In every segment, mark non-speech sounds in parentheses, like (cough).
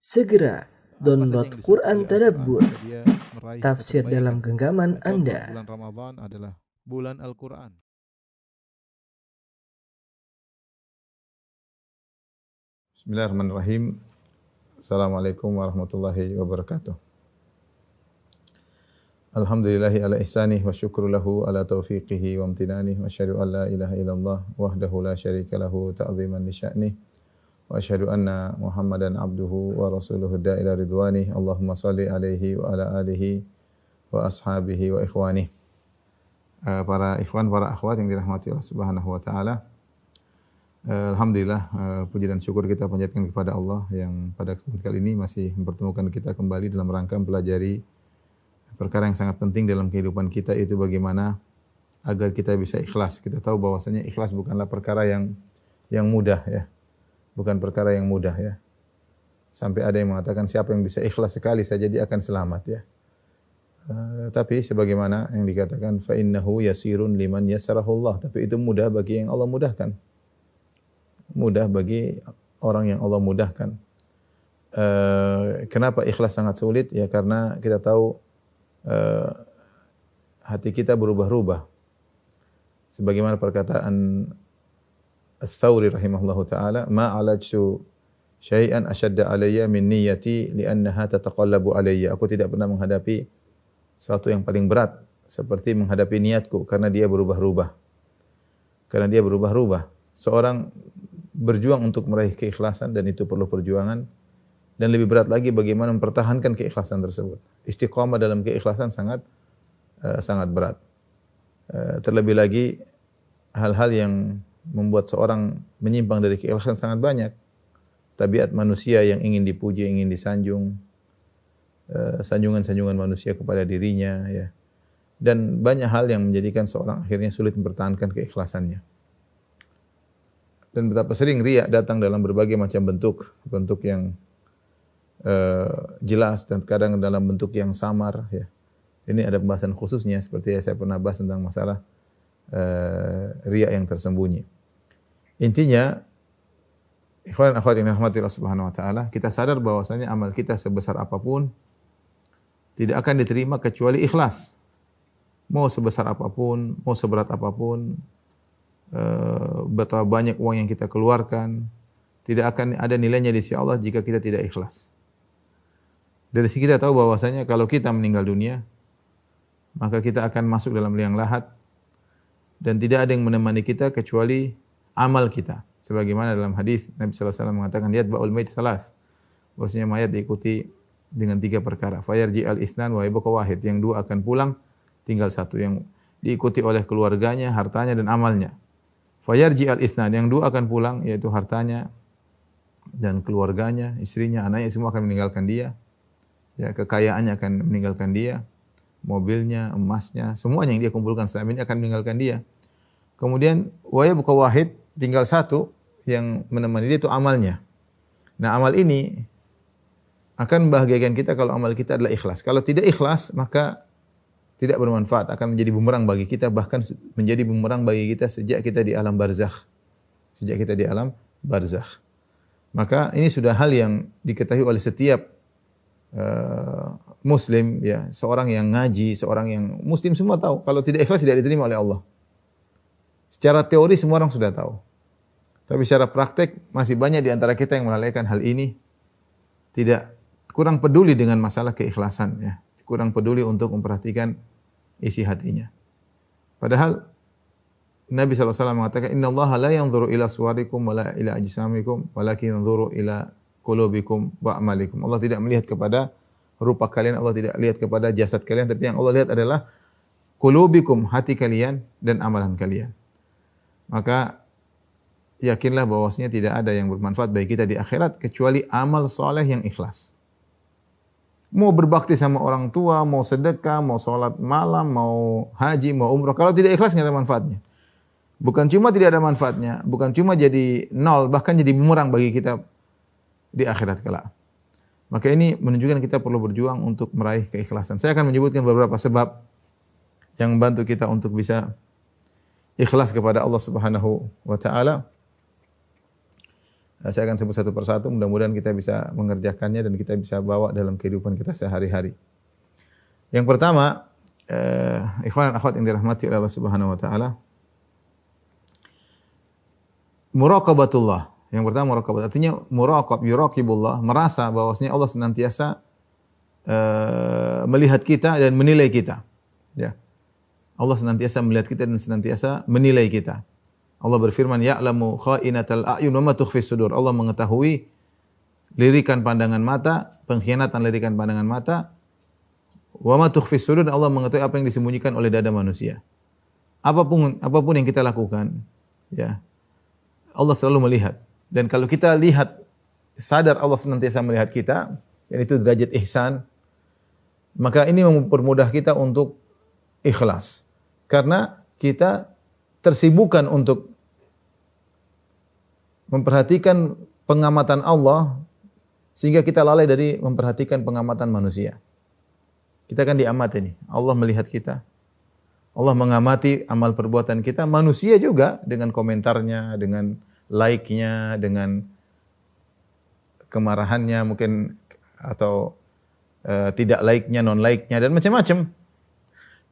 Segera download Quran Tadabbur, tafsir dalam genggaman Anda. Bulan Ramadan adalah bulan Al-Quran. Bismillahirrahmanirrahim. Assalamualaikum warahmatullahi wabarakatuh. Alhamdulillahi ala ihsanih wa syukru lahu ala taufiqihi wa amtinanih wa asyhadu an la ilaha illallah wahdahu la syarika lahu ta'ziman li sya'nih Muhammadan abduhu wa rasuluhu da'ila ridwanih Allahumma salli alaihi wa ala alihi wa ashabihi wa ikhwanih. Eh, para ikhwan, para akhwat yang dirahmati Allah Subhanahu wa taala. Eh, Alhamdulillah eh, puji dan syukur kita panjatkan kepada Allah yang pada kesempatan kali ini masih mempertemukan kita kembali dalam rangka mempelajari perkara yang sangat penting dalam kehidupan kita itu bagaimana agar kita bisa ikhlas. Kita tahu bahwasanya ikhlas bukanlah perkara yang yang mudah ya. Bukan perkara yang mudah ya. Sampai ada yang mengatakan siapa yang bisa ikhlas sekali saja dia akan selamat ya. Eh, tapi sebagaimana yang dikatakan fa innahu yasirun liman yasarahullah, tapi itu mudah bagi yang Allah mudahkan mudah bagi orang yang Allah mudahkan. Eh, kenapa ikhlas sangat sulit? Ya karena kita tahu eh, hati kita berubah-ubah. Sebagaimana perkataan Ats-Tsauri rahimahullahu taala, "Ma alajtu syai'an ashadda alayya min niyyati li'annaha tataqallabu alayya." Aku tidak pernah menghadapi sesuatu yang paling berat seperti menghadapi niatku karena dia berubah-ubah. Karena dia berubah-ubah. Seorang berjuang untuk meraih keikhlasan dan itu perlu perjuangan dan lebih berat lagi bagaimana mempertahankan keikhlasan tersebut. Istiqamah dalam keikhlasan sangat uh, sangat berat. Uh, terlebih lagi hal-hal yang membuat seorang menyimpang dari keikhlasan sangat banyak. Tabiat manusia yang ingin dipuji, ingin disanjung, uh, sanjungan-sanjungan manusia kepada dirinya ya. Dan banyak hal yang menjadikan seorang akhirnya sulit mempertahankan keikhlasannya dan betapa sering riak datang dalam berbagai macam bentuk, bentuk yang uh, jelas dan kadang dalam bentuk yang samar ya. Ini ada pembahasan khususnya seperti yang saya pernah bahas tentang masalah uh, riak yang tersembunyi. Intinya ikhwan akhwat yang dirahmati Allah Subhanahu wa taala, kita sadar bahwasanya amal kita sebesar apa pun tidak akan diterima kecuali ikhlas. Mau sebesar apa pun, mau seberat apa pun, Uh, betapa banyak uang yang kita keluarkan, tidak akan ada nilainya di sisi Allah jika kita tidak ikhlas. Dari sini kita tahu bahwasanya kalau kita meninggal dunia, maka kita akan masuk dalam liang lahat dan tidak ada yang menemani kita kecuali amal kita. Sebagaimana dalam hadis Nabi sallallahu alaihi wasallam mengatakan lihat ba'ul mait salas. Bahwasanya mayat diikuti dengan tiga perkara. Fayarji al isnan wa yabqa wahid. Yang dua akan pulang, tinggal satu yang diikuti oleh keluarganya, hartanya dan amalnya. Fayarji al isnan yang dua akan pulang yaitu hartanya dan keluarganya, istrinya, anaknya semua akan meninggalkan dia. Ya, kekayaannya akan meninggalkan dia, mobilnya, emasnya, semuanya yang dia kumpulkan selama ini akan meninggalkan dia. Kemudian waya buka wahid tinggal satu yang menemani dia itu amalnya. Nah, amal ini akan membahagiakan kita kalau amal kita adalah ikhlas. Kalau tidak ikhlas, maka tidak bermanfaat, akan menjadi bumerang bagi kita, bahkan menjadi bumerang bagi kita sejak kita di alam barzakh. Sejak kita di alam barzakh. Maka ini sudah hal yang diketahui oleh setiap uh, muslim, ya seorang yang ngaji, seorang yang muslim semua tahu. Kalau tidak ikhlas tidak diterima oleh Allah. Secara teori semua orang sudah tahu. Tapi secara praktek masih banyak di antara kita yang melalaikan hal ini. Tidak kurang peduli dengan masalah keikhlasan ya. Kurang peduli untuk memperhatikan isi hatinya. Padahal Nabi SAW mengatakan, Inna Allah la yanzuru ila suwarikum wa la ila ajsamikum, walakin yanzuru ila kulubikum wa amalikum. Allah tidak melihat kepada rupa kalian, Allah tidak lihat kepada jasad kalian, tapi yang Allah lihat adalah kulubikum, hati kalian dan amalan kalian. Maka yakinlah bahwasanya tidak ada yang bermanfaat bagi kita di akhirat kecuali amal soleh yang ikhlas. Mau berbakti sama orang tua, mau sedekah, mau sholat malam, mau haji, mau umroh. Kalau tidak ikhlas nggak ada manfaatnya. Bukan cuma tidak ada manfaatnya, bukan cuma jadi nol, bahkan jadi bumerang bagi kita di akhirat kelak. Maka ini menunjukkan kita perlu berjuang untuk meraih keikhlasan. Saya akan menyebutkan beberapa sebab yang membantu kita untuk bisa ikhlas kepada Allah Subhanahu wa taala. Eh, Saya akan sebut satu persatu, mudah-mudahan kita bisa mengerjakannya dan kita bisa bawa dalam kehidupan kita sehari-hari. Yang pertama, eh, ikhwan dan akhwat yang dirahmati oleh Allah Subhanahu wa taala, muraqabatullah. Yang pertama muraqabat artinya muraqab yuraqibullah, merasa bahwasanya Allah senantiasa eh, melihat kita dan menilai kita. Ya. Allah senantiasa melihat kita dan senantiasa menilai kita. Allah berfirman, "Ya'lamu kha'inatal a'yun wa ma tukhfis sudur." Allah mengetahui lirikan pandangan mata, pengkhianatan lirikan pandangan mata, wa ma tukhfis sudur Allah mengetahui apa yang disembunyikan oleh dada manusia. Apa pun apa pun yang kita lakukan, ya. Allah selalu melihat. Dan kalau kita lihat sadar Allah senantiasa melihat kita, dan itu derajat ihsan, maka ini mempermudah kita untuk ikhlas. Karena kita tersibukkan untuk memperhatikan pengamatan Allah sehingga kita lalai dari memperhatikan pengamatan manusia. Kita kan diamati nih. Allah melihat kita. Allah mengamati amal perbuatan kita. Manusia juga dengan komentarnya, dengan like-nya, dengan kemarahannya mungkin atau uh, tidak like-nya, non like-nya dan macam-macam.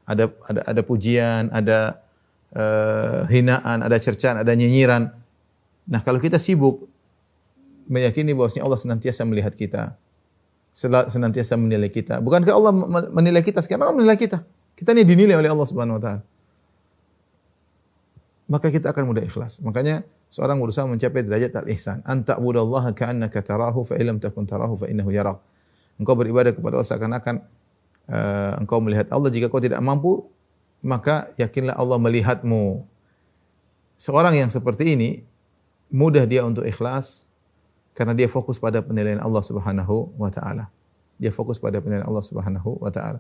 Ada ada ada pujian, ada uh, hinaan, ada cercaan, ada nyinyiran. Nah, kalau kita sibuk meyakini bahwasanya Allah senantiasa melihat kita, senantiasa menilai kita. Bukankah Allah menilai kita sekarang? Allah menilai kita. Kita ini dinilai oleh Allah Subhanahu wa taala. Maka kita akan mudah ikhlas. Makanya seorang berusaha mencapai derajat al-ihsan. Anta budallaha ka'annaka tarahu fa illam takun tarahu fa innahu yarak. Engkau beribadah kepada Allah seakan-akan uh, engkau melihat Allah. Jika kau tidak mampu, maka yakinlah Allah melihatmu. Seorang yang seperti ini mudah dia untuk ikhlas karena dia fokus pada penilaian Allah Subhanahu wa taala. Dia fokus pada penilaian Allah Subhanahu wa taala.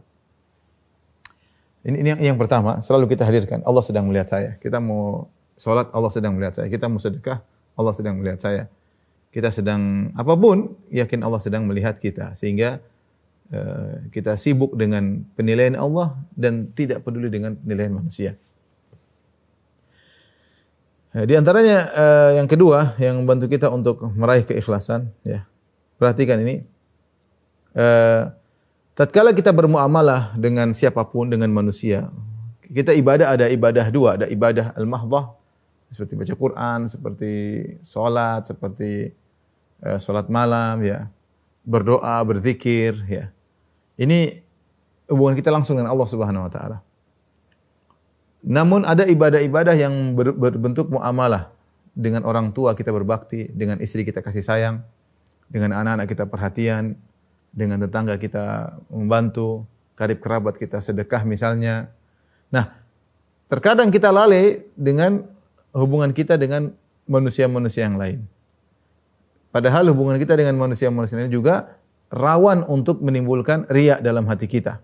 Ini, ini yang, yang pertama, selalu kita hadirkan. Allah sedang melihat saya. Kita mau sholat, Allah sedang melihat saya. Kita mau sedekah, Allah sedang melihat saya. Kita sedang apa pun, yakin Allah sedang melihat kita. Sehingga uh, kita sibuk dengan penilaian Allah dan tidak peduli dengan penilaian manusia. Uh, di antaranya uh, yang kedua yang membantu kita untuk meraih keikhlasan, ya. Perhatikan ini. Uh, tatkala kita bermuamalah dengan siapa pun dengan manusia, kita ibadah ada ibadah dua, ada ibadah al-mahdhah seperti baca Quran, seperti sholat, seperti uh, sholat malam, ya, berdoa, berzikir, ya. Ini hubungan kita langsung dengan Allah Subhanahu Wa Taala. Namun ada ibadah-ibadah yang ber, berbentuk muamalah dengan orang tua kita berbakti, dengan istri kita kasih sayang, dengan anak-anak kita perhatian, dengan tetangga kita membantu, karib kerabat kita sedekah misalnya. Nah, terkadang kita lalai dengan hubungan kita dengan manusia-manusia yang lain. Padahal hubungan kita dengan manusia-manusia lain juga rawan untuk menimbulkan riak dalam hati kita.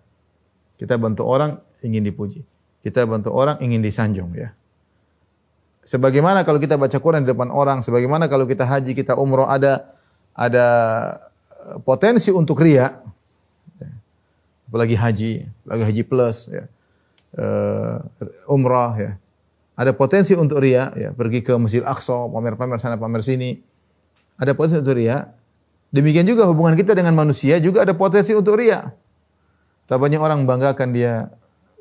Kita bantu orang ingin dipuji. Kita bantu orang ingin disanjung ya. Sebagaimana kalau kita baca Quran di depan orang, sebagaimana kalau kita haji, kita umroh ada ada potensi untuk ria. Apalagi haji, apalagi haji plus ya. Uh, umrah ya. Ada potensi untuk ria ya, pergi ke Masjid Aqsa, pamer-pamer sana, pamer sini. Ada potensi untuk ria. Demikian juga hubungan kita dengan manusia juga ada potensi untuk ria. Tak banyak orang banggakan dia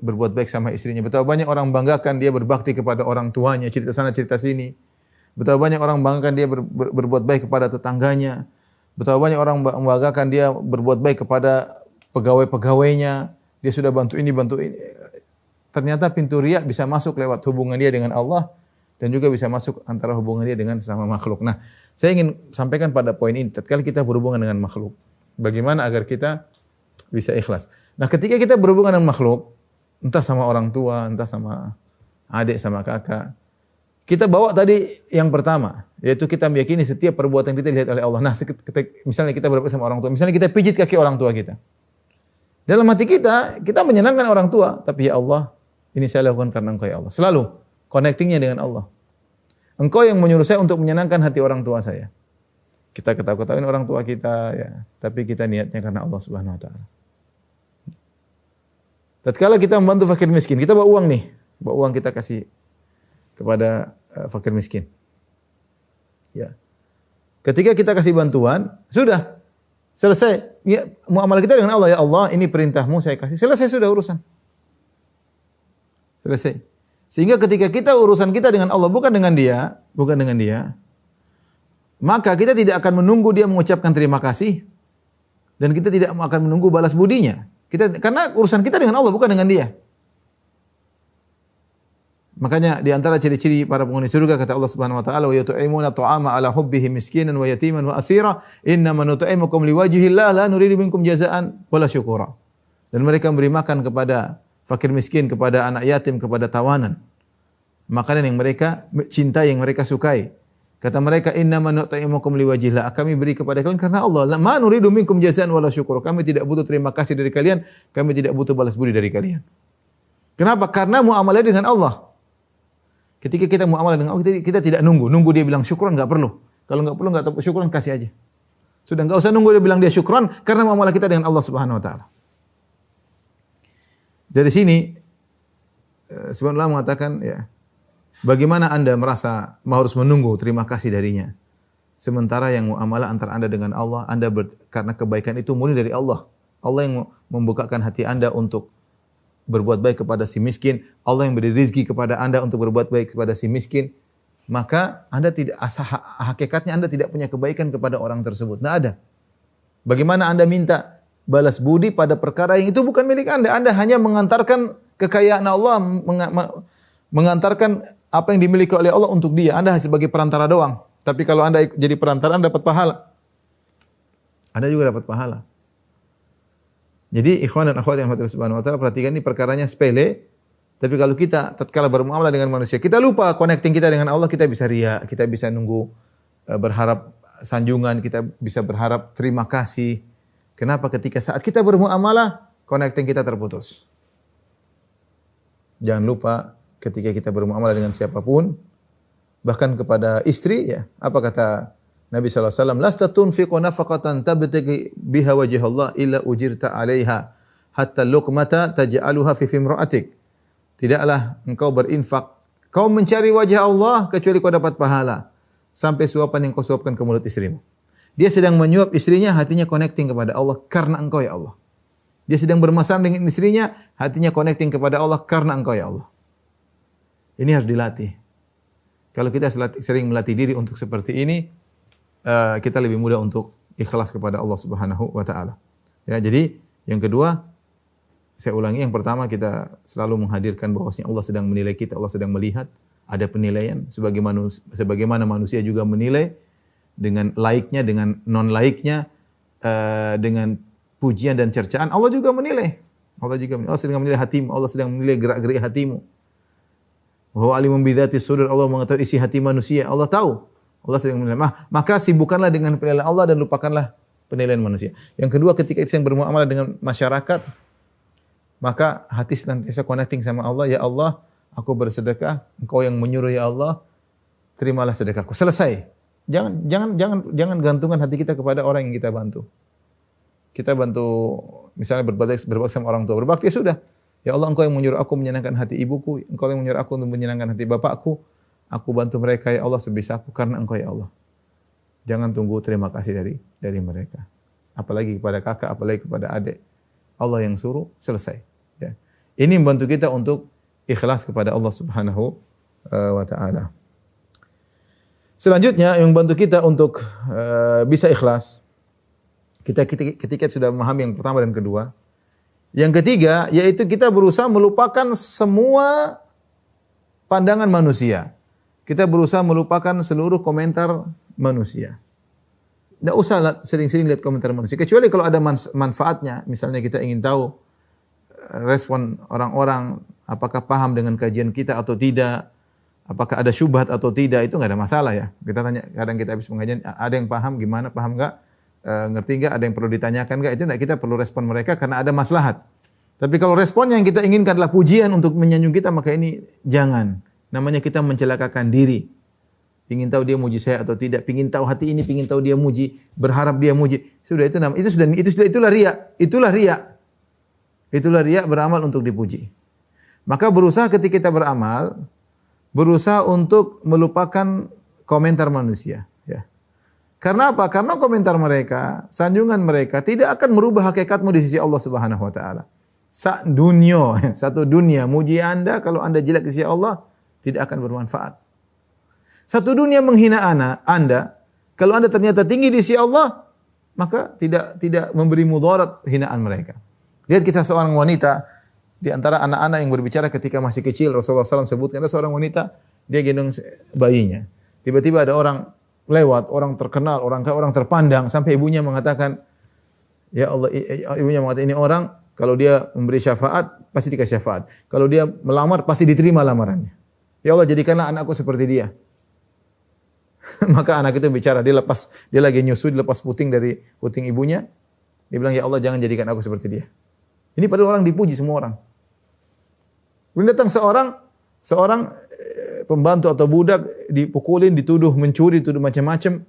berbuat baik sama istrinya. Betapa banyak orang banggakan dia berbakti kepada orang tuanya, cerita sana cerita sini. Betapa banyak orang banggakan dia ber, ber, berbuat baik kepada tetangganya. Betapa banyak orang membanggakan dia berbuat baik kepada pegawai-pegawainya. Dia sudah bantu ini, bantu ini. Ternyata pintu riak bisa masuk lewat hubungan dia dengan Allah dan juga bisa masuk antara hubungan dia dengan sesama makhluk. Nah, saya ingin sampaikan pada poin ini. Tatkala kita berhubungan dengan makhluk, bagaimana agar kita bisa ikhlas. Nah, ketika kita berhubungan dengan makhluk, entah sama orang tua, entah sama adik, sama kakak. Kita bawa tadi yang pertama, yaitu kita meyakini setiap perbuatan kita dilihat oleh Allah. Nah, misalnya kita berbuat sama orang tua, misalnya kita pijit kaki orang tua kita. Dalam hati kita, kita menyenangkan orang tua, tapi ya Allah, ini saya lakukan karena Engkau ya Allah. Selalu connectingnya dengan Allah. Engkau yang menyuruh saya untuk menyenangkan hati orang tua saya. Kita ketahui-ketahuin orang tua kita, ya, tapi kita niatnya karena Allah Subhanahu Wa Taala. Tatkala kita membantu fakir miskin, kita bawa uang nih, bawa uang kita kasih kepada uh, fakir miskin. Ya. Ketika kita kasih bantuan, sudah selesai. Ya, muamalah kita dengan Allah ya Allah, ini perintahmu saya kasih. Selesai sudah urusan. Selesai. Sehingga ketika kita urusan kita dengan Allah bukan dengan dia, bukan dengan dia, maka kita tidak akan menunggu dia mengucapkan terima kasih dan kita tidak akan menunggu balas budinya. Kita karena urusan kita dengan Allah bukan dengan dia. Makanya di antara ciri-ciri para penghuni surga kata Allah Subhanahu wa taala wa yut'imuna ta'ama ala hubbihi miskinan wa yatiman wa asira innama nut'imukum liwajhillah la nuridu minkum jazaan wala syukura. Dan mereka memberi makan kepada fakir miskin, kepada anak yatim, kepada tawanan. Makanan yang mereka cintai, yang mereka sukai. Kata mereka innama nut'imukum liwajhillah. Kami beri kepada kalian karena Allah. La ma nuridu minkum jazaan wala syukura. Kami tidak butuh terima kasih dari kalian, kami tidak butuh balas budi dari kalian. Kenapa? Karena muamalah dengan Allah. Ketika kita muamalah dengan Allah, kita tidak nunggu. Nunggu dia bilang syukran, nggak perlu. Kalau nggak perlu, nggak tahu syukran, kasih aja. Sudah nggak usah nunggu dia bilang dia syukran, karena muamalah kita dengan Allah Subhanahu Wa Taala. Dari sini, eh, sebenarnya mengatakan, ya, bagaimana anda merasa harus menunggu terima kasih darinya? Sementara yang muamalah antara anda dengan Allah, anda ber, karena kebaikan itu murni dari Allah. Allah yang membukakan hati anda untuk berbuat baik kepada si miskin, Allah yang beri rizki kepada Anda untuk berbuat baik kepada si miskin, maka Anda tidak asah hakikatnya Anda tidak punya kebaikan kepada orang tersebut. Tidak ada. Bagaimana Anda minta balas budi pada perkara yang itu bukan milik Anda. Anda hanya mengantarkan kekayaan Allah, mengantarkan apa yang dimiliki oleh Allah untuk dia. Anda sebagai perantara doang. Tapi kalau Anda jadi perantara, Anda dapat pahala. Anda juga dapat pahala. Jadi ikhwan dan akhwat yang Allah Subhanahu wa taala perhatikan ini perkaranya sepele, tapi kalau kita tatkala bermuamalah dengan manusia, kita lupa connecting kita dengan Allah, kita bisa ria, kita bisa nunggu eh, berharap sanjungan, kita bisa berharap terima kasih. Kenapa ketika saat kita bermuamalah, connecting kita terputus. Jangan lupa ketika kita bermuamalah dengan siapa pun, bahkan kepada istri ya, apa kata Nabi SAW, Lasta tunfiqu nafaqatan tabtagi biha Allah illa ujirta alaiha hatta luqmata taj'aluha fi fimra'atik. Tidaklah engkau berinfak, kau mencari wajah Allah kecuali kau dapat pahala sampai suapan yang kau suapkan ke mulut istrimu. Dia sedang menyuap istrinya, hatinya connecting kepada Allah karena engkau ya Allah. Dia sedang bermasalah dengan istrinya, hatinya connecting kepada Allah karena engkau ya Allah. Ini harus dilatih. Kalau kita sering melatih diri untuk seperti ini, uh, kita lebih mudah untuk ikhlas kepada Allah Subhanahu wa taala. Ya, jadi yang kedua saya ulangi yang pertama kita selalu menghadirkan bahwasanya Allah sedang menilai kita, Allah sedang melihat, ada penilaian sebagaimana sebagaimana manusia juga menilai dengan laiknya dengan non laiknya uh, dengan pujian dan cercaan Allah juga menilai. Allah juga menilai. Allah sedang menilai hatimu, Allah sedang menilai gerak-gerik hatimu. Bahwa alimun bidzati sudur Allah mengetahui isi hati manusia. Allah tahu. Allah sedang menilai. Maka sibukkanlah dengan penilaian Allah dan lupakanlah penilaian manusia. Yang kedua, ketika kita bermuamalah dengan masyarakat, maka hati senantiasa connecting sama Allah. Ya Allah, aku bersedekah, Engkau yang menyuruh ya Allah, terimalah sedekahku. Selesai. Jangan jangan jangan jangan gantungkan hati kita kepada orang yang kita bantu. Kita bantu misalnya berbakti, berbakti sama orang tua, berbakti ya sudah. Ya Allah, Engkau yang menyuruh aku menyenangkan hati ibuku, Engkau yang menyuruh aku untuk menyenangkan hati bapakku. Aku bantu mereka ya Allah sebisa aku karena Engkau ya Allah. Jangan tunggu terima kasih dari dari mereka. Apalagi kepada kakak, apalagi kepada adik. Allah yang suruh, selesai. Ya. Ini membantu kita untuk ikhlas kepada Allah Subhanahu uh, wa taala. Selanjutnya yang membantu kita untuk uh, bisa ikhlas kita ketika, sudah memahami yang pertama dan kedua. Yang ketiga yaitu kita berusaha melupakan semua pandangan manusia. Kita berusaha melupakan seluruh komentar manusia. Tidak usah sering-sering lihat komentar manusia. Kecuali kalau ada manfaatnya. Misalnya kita ingin tahu eh, respon orang-orang. Apakah paham dengan kajian kita atau tidak. Apakah ada syubhat atau tidak. Itu nggak ada masalah ya. Kita tanya, kadang kita habis pengajian. Ada yang paham gimana, paham nggak? E, ngerti nggak? Ada yang perlu ditanyakan nggak? Itu nggak kita perlu respon mereka karena ada maslahat. Tapi kalau responnya yang kita inginkan adalah pujian untuk menyanjung kita, maka ini jangan. Namanya kita mencelakakan diri. Pingin tahu dia muji saya atau tidak, pingin tahu hati ini, pingin tahu dia muji, berharap dia muji. Sudah itu nama, itu sudah itu sudah itulah ria, itulah ria. Itulah ria beramal untuk dipuji. Maka berusaha ketika kita beramal, berusaha untuk melupakan komentar manusia, ya. Karena apa? Karena komentar mereka, sanjungan mereka tidak akan merubah hakikatmu di sisi Allah Subhanahu wa taala. Sa dunia, (laughs) satu dunia muji Anda kalau Anda jelek di sisi Allah tidak akan bermanfaat. Satu dunia menghina anak Anda, kalau Anda ternyata tinggi di sisi Allah, maka tidak tidak memberi mudarat hinaan mereka. Lihat kisah seorang wanita di antara anak-anak yang berbicara ketika masih kecil Rasulullah SAW sebutkan ada seorang wanita dia gendong bayinya. Tiba-tiba ada orang lewat, orang terkenal, orang kaya, orang terpandang sampai ibunya mengatakan, "Ya Allah, ibunya mengatakan ini orang kalau dia memberi syafaat pasti dikasih syafaat. Kalau dia melamar pasti diterima lamarannya. Ya Allah, jadikanlah anakku seperti dia." (laughs) Maka anak itu bicara, dia lepas dia lagi nyusu, dia lepas puting dari puting ibunya. Dia bilang, "Ya Allah, jangan jadikan aku seperti dia." Ini padahal orang dipuji semua orang. Kemudian datang seorang seorang pembantu atau budak dipukulin, dituduh mencuri, dituduh macam-macam.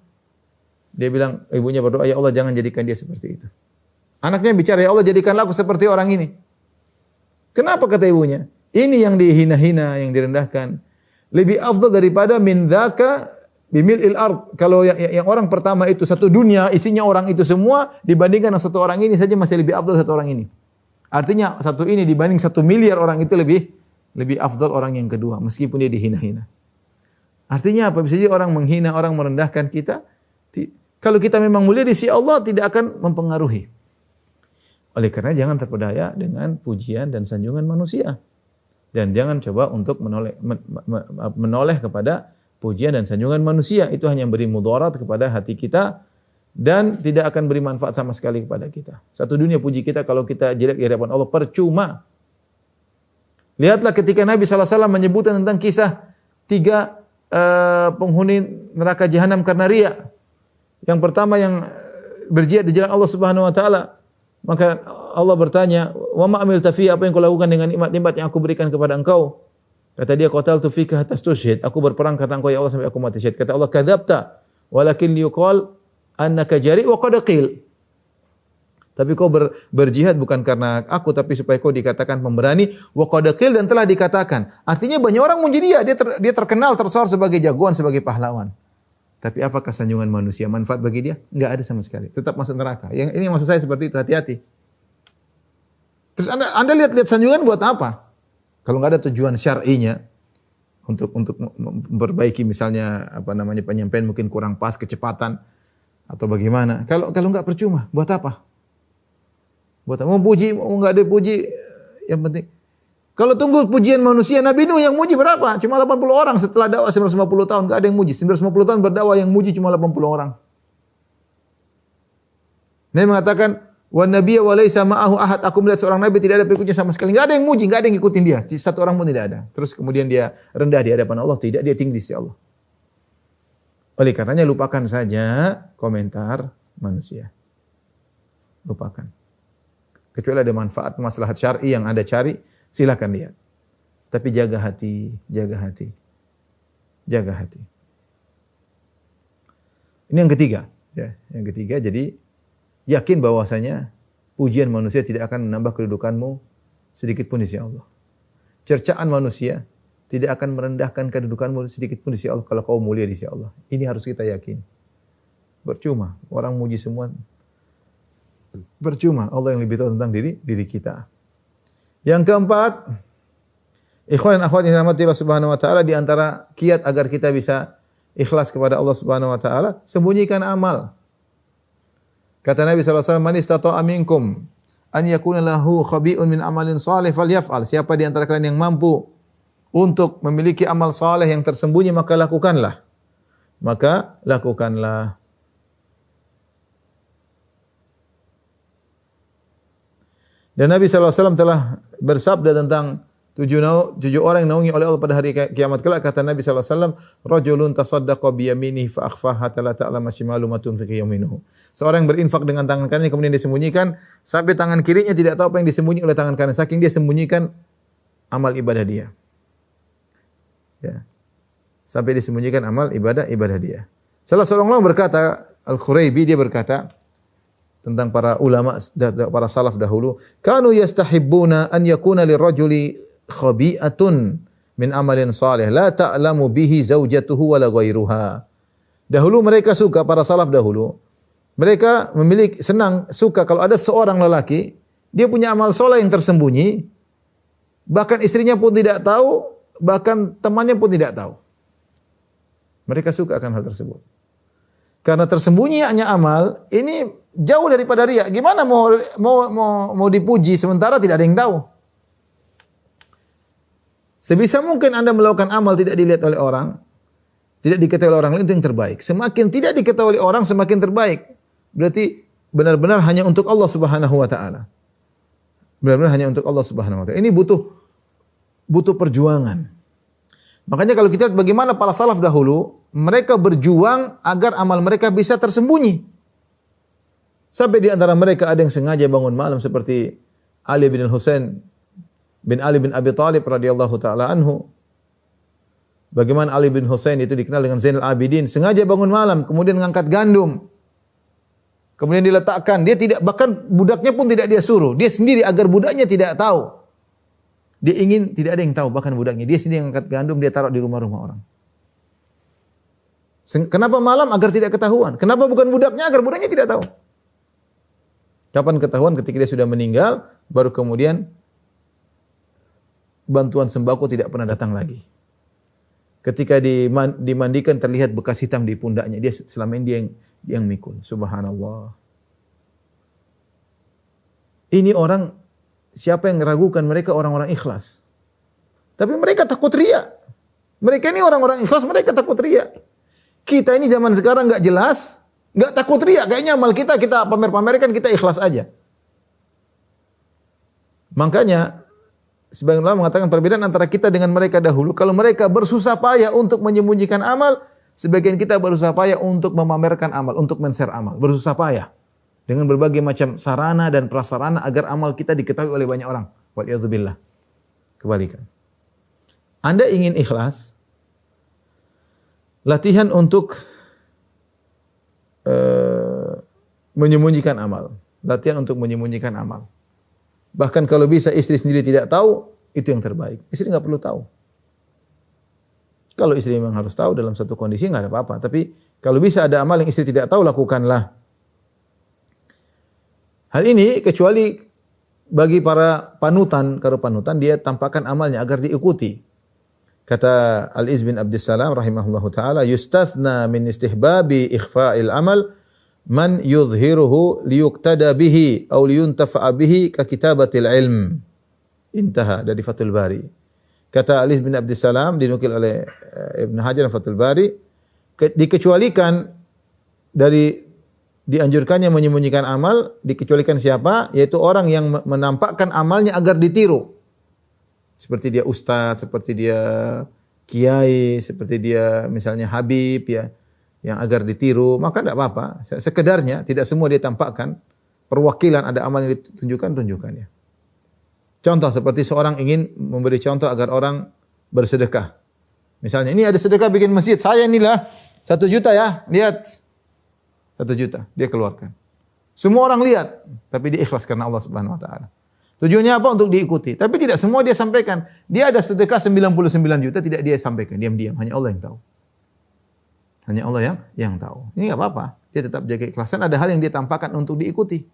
Dia bilang, ibunya berdoa, ya Allah jangan jadikan dia seperti itu. Anaknya bicara, ya Allah jadikanlah aku seperti orang ini. Kenapa kata ibunya? Ini yang dihina-hina, yang direndahkan. Lebih afdal daripada min dhaka bimil il ard. Kalau yang, yang orang pertama itu satu dunia, isinya orang itu semua, dibandingkan satu orang ini saja masih lebih afdal satu orang ini. Artinya satu ini dibanding satu miliar orang itu lebih lebih afdal orang yang kedua meskipun dia dihina-hina. Artinya apa? Bisa jadi orang menghina, orang merendahkan kita. Kalau kita memang mulia di sisi Allah tidak akan mempengaruhi. Oleh karena jangan terpedaya dengan pujian dan sanjungan manusia. Dan jangan coba untuk menoleh, menoleh kepada pujian dan sanjungan manusia. Itu hanya memberi mudarat kepada hati kita dan tidak akan beri manfaat sama sekali kepada kita. Satu dunia puji kita kalau kita jelek di hadapan Allah percuma. Lihatlah ketika Nabi SAW menyebutkan tentang kisah tiga uh, penghuni neraka jahanam karena ria. Yang pertama yang berjihad di jalan Allah Subhanahu wa taala. Maka Allah bertanya, "Wa ma amil tafi apa yang kau lakukan dengan nikmat-nikmat yang aku berikan kepada engkau?" Kata dia, "Qatal tu fika hatta tushhid." Aku berperang karena engkau ya Allah sampai aku mati syahid. Kata Allah, "Kadzabta, walakin liqal annaka jari wa qad qil." Tapi kau ber, berjihad bukan karena aku, tapi supaya kau dikatakan pemberani. Wakodakil dan telah dikatakan. Artinya banyak orang muji dia. Dia, ter, dia terkenal, tersohor sebagai jagoan, sebagai pahlawan. Tapi apakah sanjungan manusia manfaat bagi dia? Enggak ada sama sekali. Tetap masuk neraka. Yang ini maksud saya seperti itu. Hati-hati. Terus anda, anda lihat-lihat sanjungan buat apa? Kalau nggak ada tujuan syar'inya untuk untuk memperbaiki misalnya apa namanya penyampaian mungkin kurang pas kecepatan atau bagaimana? Kalau kalau nggak percuma, buat apa? Buat mau puji, mau enggak ada puji, yang penting. Kalau tunggu pujian manusia, Nabi Nuh yang muji berapa? Cuma 80 orang setelah dakwah 950 tahun, enggak ada yang muji. 950 tahun berdakwah yang muji cuma 80 orang. Nabi mengatakan, "Wan nabiyya wa laisa ma'ahu ahad." Aku melihat seorang nabi tidak ada pengikutnya sama sekali. Enggak ada yang muji, enggak ada yang ngikutin dia. Satu orang pun tidak ada. Terus kemudian dia rendah di hadapan Allah, tidak dia tinggi di sisi Allah. Oleh karenanya lupakan saja komentar manusia. Lupakan. Kecuali ada manfaat maslahat syar'i yang Anda cari, silakan lihat. Tapi jaga hati, jaga hati. Jaga hati. Ini yang ketiga, ya. Yang ketiga jadi yakin bahwasanya pujian manusia tidak akan menambah kedudukanmu sedikit pun di sisi Allah. Cercaan manusia tidak akan merendahkan kedudukanmu sedikit pun di sisi Allah kalau kau mulia di sisi Allah. Ini harus kita yakin. Percuma orang muji semua Percuma Allah yang lebih tahu tentang diri diri kita. Yang keempat, ikhwan dan akhwat yang dirahmati Allah Subhanahu wa taala di antara kiat agar kita bisa ikhlas kepada Allah Subhanahu wa taala, sembunyikan amal. Kata Nabi sallallahu alaihi wasallam, "Man istata'a minkum an yakuna lahu khabi'un min amalin salih falyaf'al." Siapa di antara kalian yang mampu untuk memiliki amal saleh yang tersembunyi maka lakukanlah. Maka lakukanlah. Dan Nabi SAW telah bersabda tentang tujuh, nau, tujuh orang yang naungi oleh Allah pada hari kiamat kelak. Kata Nabi SAW, Rajulun tasaddaqa biyamini fa akhfaha la ta'lama shimalu matun fi yaminuhu. Seorang yang berinfak dengan tangan kanannya kemudian disembunyikan sampai tangan kirinya tidak tahu apa yang disembunyi oleh tangan kanan. Saking dia sembunyikan amal ibadah dia. Ya. Sampai disembunyikan amal ibadah ibadah dia. Salah seorang ulama berkata, Al-Khuraibi dia berkata, tentang para ulama para salaf dahulu kanu yastahibbuna an yakuna lirajuli khabi'atun min amalin salih la ta'lamu bihi zaujatuhu wala ghairuha Dahulu mereka suka para salaf dahulu. Mereka memiliki senang suka kalau ada seorang lelaki dia punya amal soleh yang tersembunyi, bahkan istrinya pun tidak tahu, bahkan temannya pun tidak tahu. Mereka suka akan hal tersebut. Karena tersembunyi hanya amal, ini jauh daripada riak. Gimana mau mau mau mau dipuji sementara tidak ada yang tahu? Sebisa mungkin Anda melakukan amal tidak dilihat oleh orang, tidak diketahui oleh orang lain itu yang terbaik. Semakin tidak diketahui oleh orang semakin terbaik. Berarti benar-benar hanya untuk Allah Subhanahu wa taala. Benar-benar hanya untuk Allah Subhanahu wa taala. Ini butuh butuh perjuangan. Makanya kalau kita lihat bagaimana para salaf dahulu, mereka berjuang agar amal mereka bisa tersembunyi. Sampai di antara mereka ada yang sengaja bangun malam seperti Ali bin Husain bin Ali bin Abi Thalib radhiyallahu taala anhu. Bagaimana Ali bin Husain itu dikenal dengan Zainal Abidin, sengaja bangun malam kemudian mengangkat gandum. Kemudian diletakkan, dia tidak bahkan budaknya pun tidak dia suruh, dia sendiri agar budaknya tidak tahu. Dia ingin tidak ada yang tahu bahkan budaknya, dia sendiri yang angkat gandum dia taruh di rumah-rumah orang. Kenapa malam agar tidak ketahuan? Kenapa bukan budaknya agar budaknya tidak tahu? Kapan ketahuan ketika dia sudah meninggal baru kemudian bantuan sembako tidak pernah datang lagi. Ketika dimandikan terlihat bekas hitam di pundaknya. Dia selama ini dia yang, dia yang mikul. Subhanallah. Ini orang siapa yang meragukan mereka orang-orang ikhlas. Tapi mereka takut ria. Mereka ini orang-orang ikhlas, mereka takut ria. Kita ini zaman sekarang nggak jelas, nggak takut ria. Kayaknya amal kita kita pamer-pamerkan kita ikhlas aja. Makanya sebagian ulama mengatakan perbedaan antara kita dengan mereka dahulu. Kalau mereka bersusah payah untuk menyembunyikan amal, sebagian kita berusaha payah untuk memamerkan amal, untuk men-share amal. Bersusah payah dengan berbagai macam sarana dan prasarana agar amal kita diketahui oleh banyak orang. Waliyadzubillah. Kebalikan. Anda ingin ikhlas, latihan untuk uh, menyembunyikan amal. Latihan untuk menyembunyikan amal. Bahkan kalau bisa istri sendiri tidak tahu, itu yang terbaik. Istri nggak perlu tahu. Kalau istri memang harus tahu dalam satu kondisi nggak ada apa-apa. Tapi kalau bisa ada amal yang istri tidak tahu, lakukanlah. Hal ini kecuali bagi para panutan, kalau panutan dia tampakkan amalnya agar diikuti. Kata Al-Iz bin Abdussalam rahimahullahu taala, "Yustathna min istihbabi ikhfa'il amal man yudhiruhu liyuktada bihi atau liyuntafa'a bihi ka kitabatil ilm. Intaha dari Fathul Bari. Kata Ali bin Abdul Salam dinukil oleh eh, Ibn Hajar Fathul Bari dikecualikan dari dianjurkannya menyembunyikan amal dikecualikan siapa yaitu orang yang menampakkan amalnya agar ditiru seperti dia ustadz seperti dia kiai seperti dia misalnya habib ya yang agar ditiru, maka tidak apa-apa. Sekedarnya, tidak semua dia tampakkan. Perwakilan ada amal yang ditunjukkan, tunjukkan ya. Contoh seperti seorang ingin memberi contoh agar orang bersedekah. Misalnya, ini ada sedekah bikin masjid. Saya inilah satu juta ya, lihat. Satu juta, dia keluarkan. Semua orang lihat, tapi dia ikhlas karena Allah Subhanahu Wa Taala. Tujuannya apa? Untuk diikuti. Tapi tidak semua dia sampaikan. Dia ada sedekah 99 juta, tidak dia sampaikan. Diam-diam. Hanya Allah yang tahu. Hanya Allah yang yang tahu. Ini nggak apa-apa. Dia tetap jaga ikhlasan. Ada hal yang dia tampakkan untuk diikuti.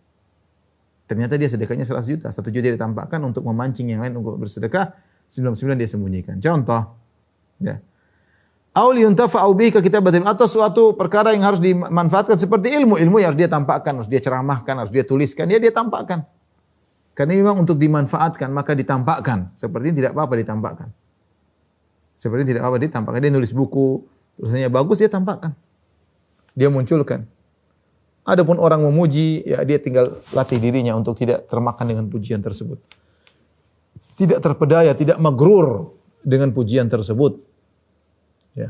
Ternyata dia sedekahnya 100 juta. Satu juta dia tampakkan untuk memancing yang lain untuk bersedekah. 99 dia sembunyikan. Contoh. Ya. Auli yuntafa'u bihi ke kitabatil atau suatu perkara yang harus dimanfaatkan seperti ilmu. Ilmu yang harus dia tampakkan, harus dia ceramahkan, harus dia tuliskan. Ya dia tampakkan. Karena memang untuk dimanfaatkan maka ditampakkan. Seperti tidak apa-apa ditampakkan. Seperti tidak apa-apa ditampakkan. Dia nulis buku, tulisannya bagus dia tampakkan. Dia munculkan. Adapun orang memuji, ya dia tinggal latih dirinya untuk tidak termakan dengan pujian tersebut. Tidak terpedaya, tidak magrur dengan pujian tersebut. Ya.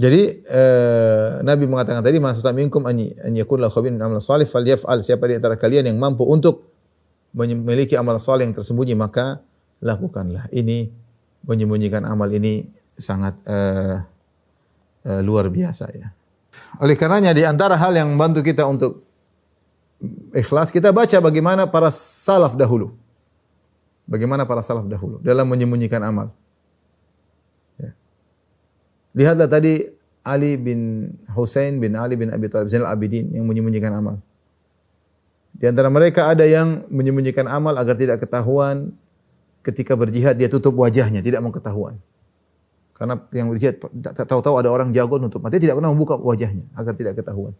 Jadi eh, Nabi mengatakan tadi maksudnya minkum an yakun lahu khabirun amal salih falyaf'al siapa di antara kalian yang mampu untuk memiliki amal saleh yang tersembunyi maka lakukanlah. Ini menyembunyikan amal ini sangat uh, uh, luar biasa ya. Oleh karenanya di antara hal yang membantu kita untuk ikhlas kita baca bagaimana para salaf dahulu. Bagaimana para salaf dahulu dalam menyembunyikan amal. Lihatlah tadi Ali bin Hussein bin Ali bin Abi Thalib Zainal Abidin yang menyembunyikan amal. Di antara mereka ada yang menyembunyikan amal agar tidak ketahuan ketika berjihad dia tutup wajahnya, tidak mau ketahuan. Karena yang berjihad tak tahu-tahu ada orang jago nutup mata, tidak pernah membuka wajahnya agar tidak ketahuan.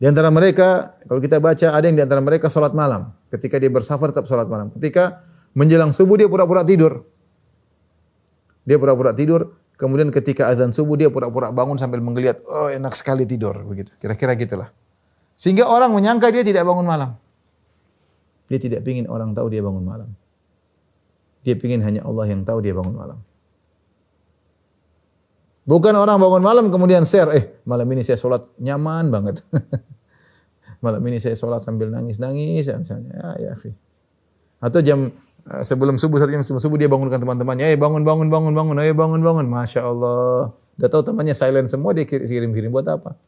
Di antara mereka, kalau kita baca ada yang di antara mereka salat malam. Ketika dia bersafar tetap salat malam. Ketika menjelang subuh dia pura-pura tidur. Dia pura-pura tidur, kemudian ketika azan subuh dia pura-pura bangun sambil menggeliat, oh enak sekali tidur begitu. Kira-kira gitulah. Sehingga orang menyangka dia tidak bangun malam. Dia tidak ingin orang tahu dia bangun malam. Dia ingin hanya Allah yang tahu dia bangun malam. Bukan orang bangun malam kemudian share, eh malam ini saya sholat nyaman banget. (laughs) malam ini saya sholat sambil nangis-nangis ya misalnya. Ya, ya. Atau jam sebelum subuh, satu jam sebelum subuh dia bangunkan teman-temannya, eh bangun, bangun, bangun, bangun, eh bangun, bangun. Masya Allah. Udah tahu temannya silent semua, dia kirim-kirim buat apa?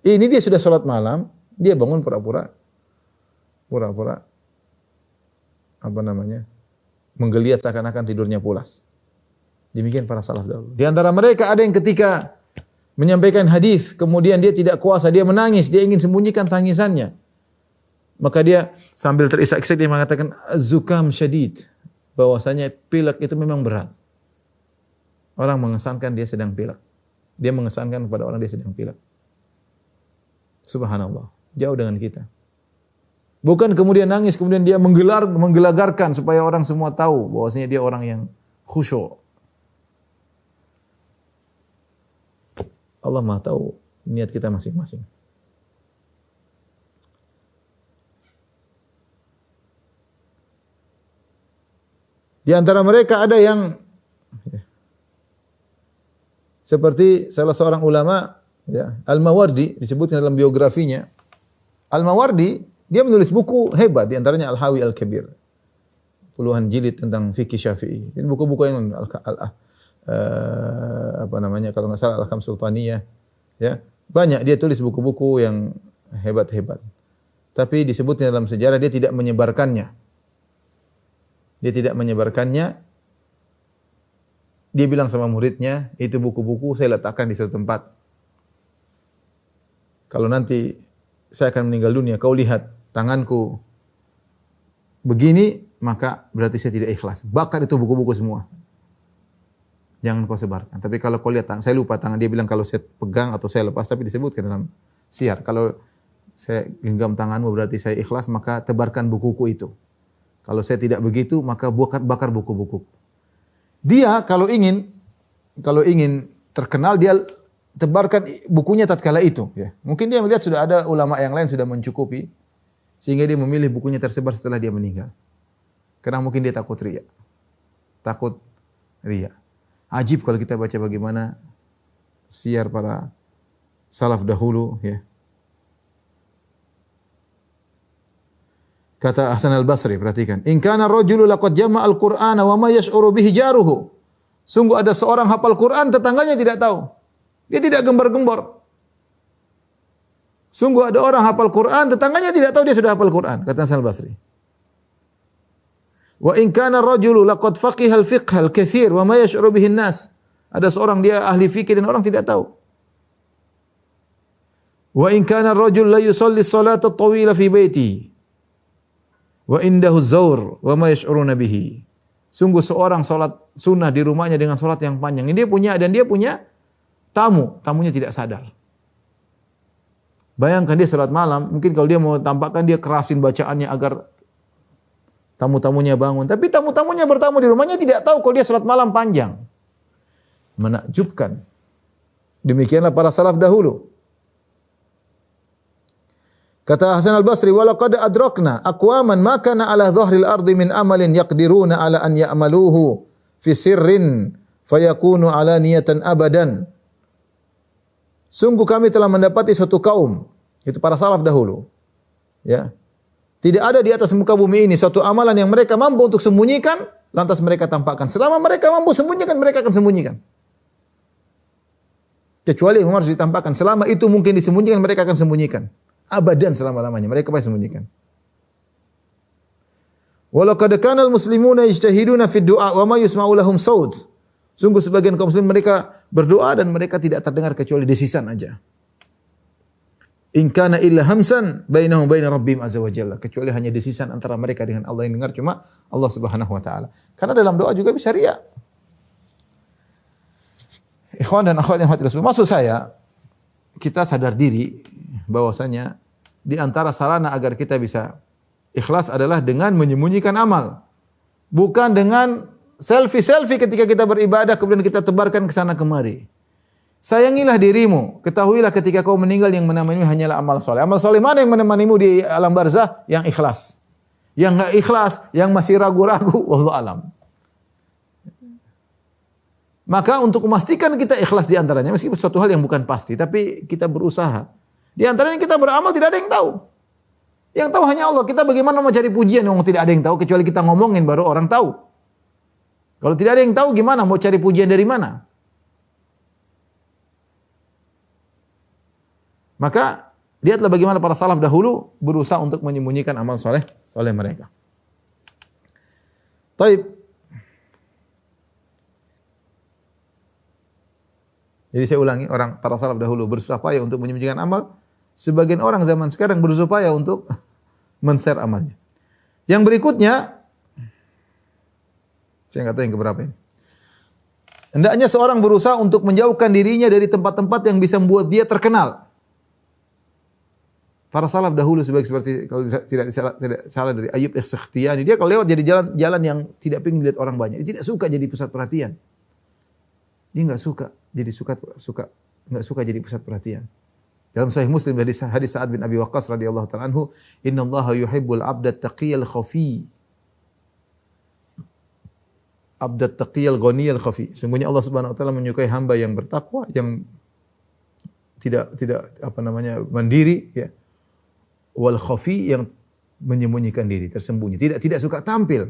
Ini dia sudah sholat malam, dia bangun pura-pura, pura-pura, apa namanya, menggeliat seakan-akan tidurnya pulas. Demikian para salaf dahulu. Di antara mereka ada yang ketika menyampaikan hadis, kemudian dia tidak kuasa, dia menangis, dia ingin sembunyikan tangisannya. Maka dia sambil terisak-isak dia mengatakan zukam syadid, bahwasanya pilek itu memang berat. Orang mengesankan dia sedang pilek. Dia mengesankan kepada orang dia sedang pilek. Subhanallah, jauh dengan kita. Bukan kemudian nangis, kemudian dia menggelar, menggelagarkan supaya orang semua tahu bahwasanya dia orang yang khusyuk, Allah Maha tahu niat kita masing-masing. Di antara mereka ada yang seperti salah seorang ulama ya, Al-Mawardi disebutkan dalam biografinya. Al-Mawardi dia menulis buku hebat di antaranya Al-Hawi Al-Kabir. Puluhan jilid tentang fikih Syafi'i. Ini buku-buku yang al, al, uh, apa namanya kalau nggak salah Al-Kam Sultaniyah ya banyak dia tulis buku-buku yang hebat-hebat tapi disebutnya dalam sejarah dia tidak menyebarkannya dia tidak menyebarkannya dia bilang sama muridnya itu buku-buku saya letakkan di suatu tempat kalau nanti saya akan meninggal dunia kau lihat tanganku begini maka berarti saya tidak ikhlas bakar itu buku-buku semua jangan kau sebarkan. Tapi kalau kau lihat tangan, saya lupa tangan dia bilang kalau saya pegang atau saya lepas, tapi disebutkan dalam siar. Kalau saya genggam tanganmu berarti saya ikhlas, maka tebarkan bukuku itu. Kalau saya tidak begitu, maka bakar, bakar buku-buku. Dia kalau ingin, kalau ingin terkenal, dia tebarkan bukunya tatkala itu. Ya. Mungkin dia melihat sudah ada ulama yang lain sudah mencukupi, sehingga dia memilih bukunya tersebar setelah dia meninggal. Karena mungkin dia takut ria. Takut ria. Ajib kalau kita baca bagaimana siar para salaf dahulu ya. Kata Hasan Al-Basri, perhatikan. In kana rajulu laqad jama'a al-Qur'ana wa ma yash'uru bihi jaruhu. Sungguh ada seorang hafal Quran, tetangganya tidak tahu. Dia tidak gembar-gembor. Sungguh ada orang hafal Quran, tetangganya tidak tahu dia sudah hafal Quran, kata Hasan Al-Basri. Wa in kana rajulu laqad faqiha al-fiqh al-katsir wa ma yash'uru bihi nas Ada seorang dia ahli fikih dan orang tidak tahu. Wa in kana ar-rajul la yusalli salata tawila fi baiti wa indahu zawr wa ma yash'uruna bihi. Sungguh seorang salat sunnah di rumahnya dengan salat yang panjang. Ini dia punya dan dia punya tamu, tamunya tidak sadar. Bayangkan dia salat malam, mungkin kalau dia mau tampakkan dia kerasin bacaannya agar Tamu-tamunya bangun. Tapi tamu-tamunya bertamu di rumahnya tidak tahu kalau dia sholat malam panjang. Menakjubkan. Demikianlah para salaf dahulu. Kata Hasan al-Basri, "Walaqad adrakna aqwaman ma kana ala dhahril ardi min amalin yaqdiruna ala an ya'maluhu fi sirrin fayakunu ala niyatan abadan." Sungguh kami telah mendapati suatu kaum, itu para salaf dahulu. Ya. Tidak ada di atas muka bumi ini suatu amalan yang mereka mampu untuk sembunyikan, lantas mereka tampakkan. Selama mereka mampu sembunyikan, mereka akan sembunyikan. Kecuali yang harus ditampakkan. Selama itu mungkin disembunyikan, mereka akan sembunyikan. Abadan selama-lamanya. Mereka pasti sembunyikan. Walau qad kana al-muslimuna yajtahiduna fi du'a wa ma yusma'u lahum saut. Sungguh sebagian kaum muslim mereka berdoa dan mereka tidak terdengar kecuali desisan aja. In kana illa hamsan bainahum bain rabbihim azza wa jalla. Kecuali hanya desisan antara mereka dengan Allah yang dengar cuma Allah Subhanahu wa taala. Karena dalam doa juga bisa riya. Ikhwan dan akhwat yang hadirin maksud saya kita sadar diri bahwasanya di antara sarana agar kita bisa ikhlas adalah dengan menyembunyikan amal. Bukan dengan selfie-selfie ketika kita beribadah kemudian kita tebarkan ke sana kemari. Sayangilah dirimu, ketahuilah ketika kau meninggal yang menemanimu hanyalah amal soleh. Amal soleh mana yang menemanimu di alam barzah? Yang ikhlas. Yang enggak ikhlas, yang masih ragu-ragu, (laughs) wallahu alam. Maka untuk memastikan kita ikhlas di antaranya, meskipun suatu hal yang bukan pasti, tapi kita berusaha. Di antaranya kita beramal tidak ada yang tahu. Yang tahu hanya Allah. Kita bagaimana mau cari pujian yang tidak ada yang tahu kecuali kita ngomongin baru orang tahu. Kalau tidak ada yang tahu gimana mau cari pujian dari mana? Maka lihatlah bagaimana para salaf dahulu berusaha untuk menyembunyikan amal soleh soleh mereka. Taib. Jadi saya ulangi, orang para salaf dahulu berusaha payah untuk menyembunyikan amal. Sebagian orang zaman sekarang berusaha untuk (laughs) men-share amalnya. Yang berikutnya, saya nggak tahu yang keberapa ini. Hendaknya seorang berusaha untuk menjauhkan dirinya dari tempat-tempat yang bisa membuat dia terkenal. Para salaf dahulu sebagai seperti kalau tidak salah, tidak salah dari Ayub As-Sakhtiyani, dia kalau lewat jadi jalan jalan yang tidak ingin dilihat orang banyak, dia tidak suka jadi pusat perhatian. Dia nggak suka jadi suka suka nggak suka jadi pusat perhatian. Dalam Sahih Muslim dari hadis Sa'ad bin Abi Waqqas radhiyallahu taala anhu, "Inna Allah yuhibbul 'abda taqiyal khafi." Abda taqiyal ghaniyal khafi. Sungguhnya Allah Subhanahu wa taala menyukai hamba yang bertakwa, yang tidak tidak apa namanya mandiri ya wal khafi yang menyembunyikan diri, tersembunyi, tidak tidak suka tampil.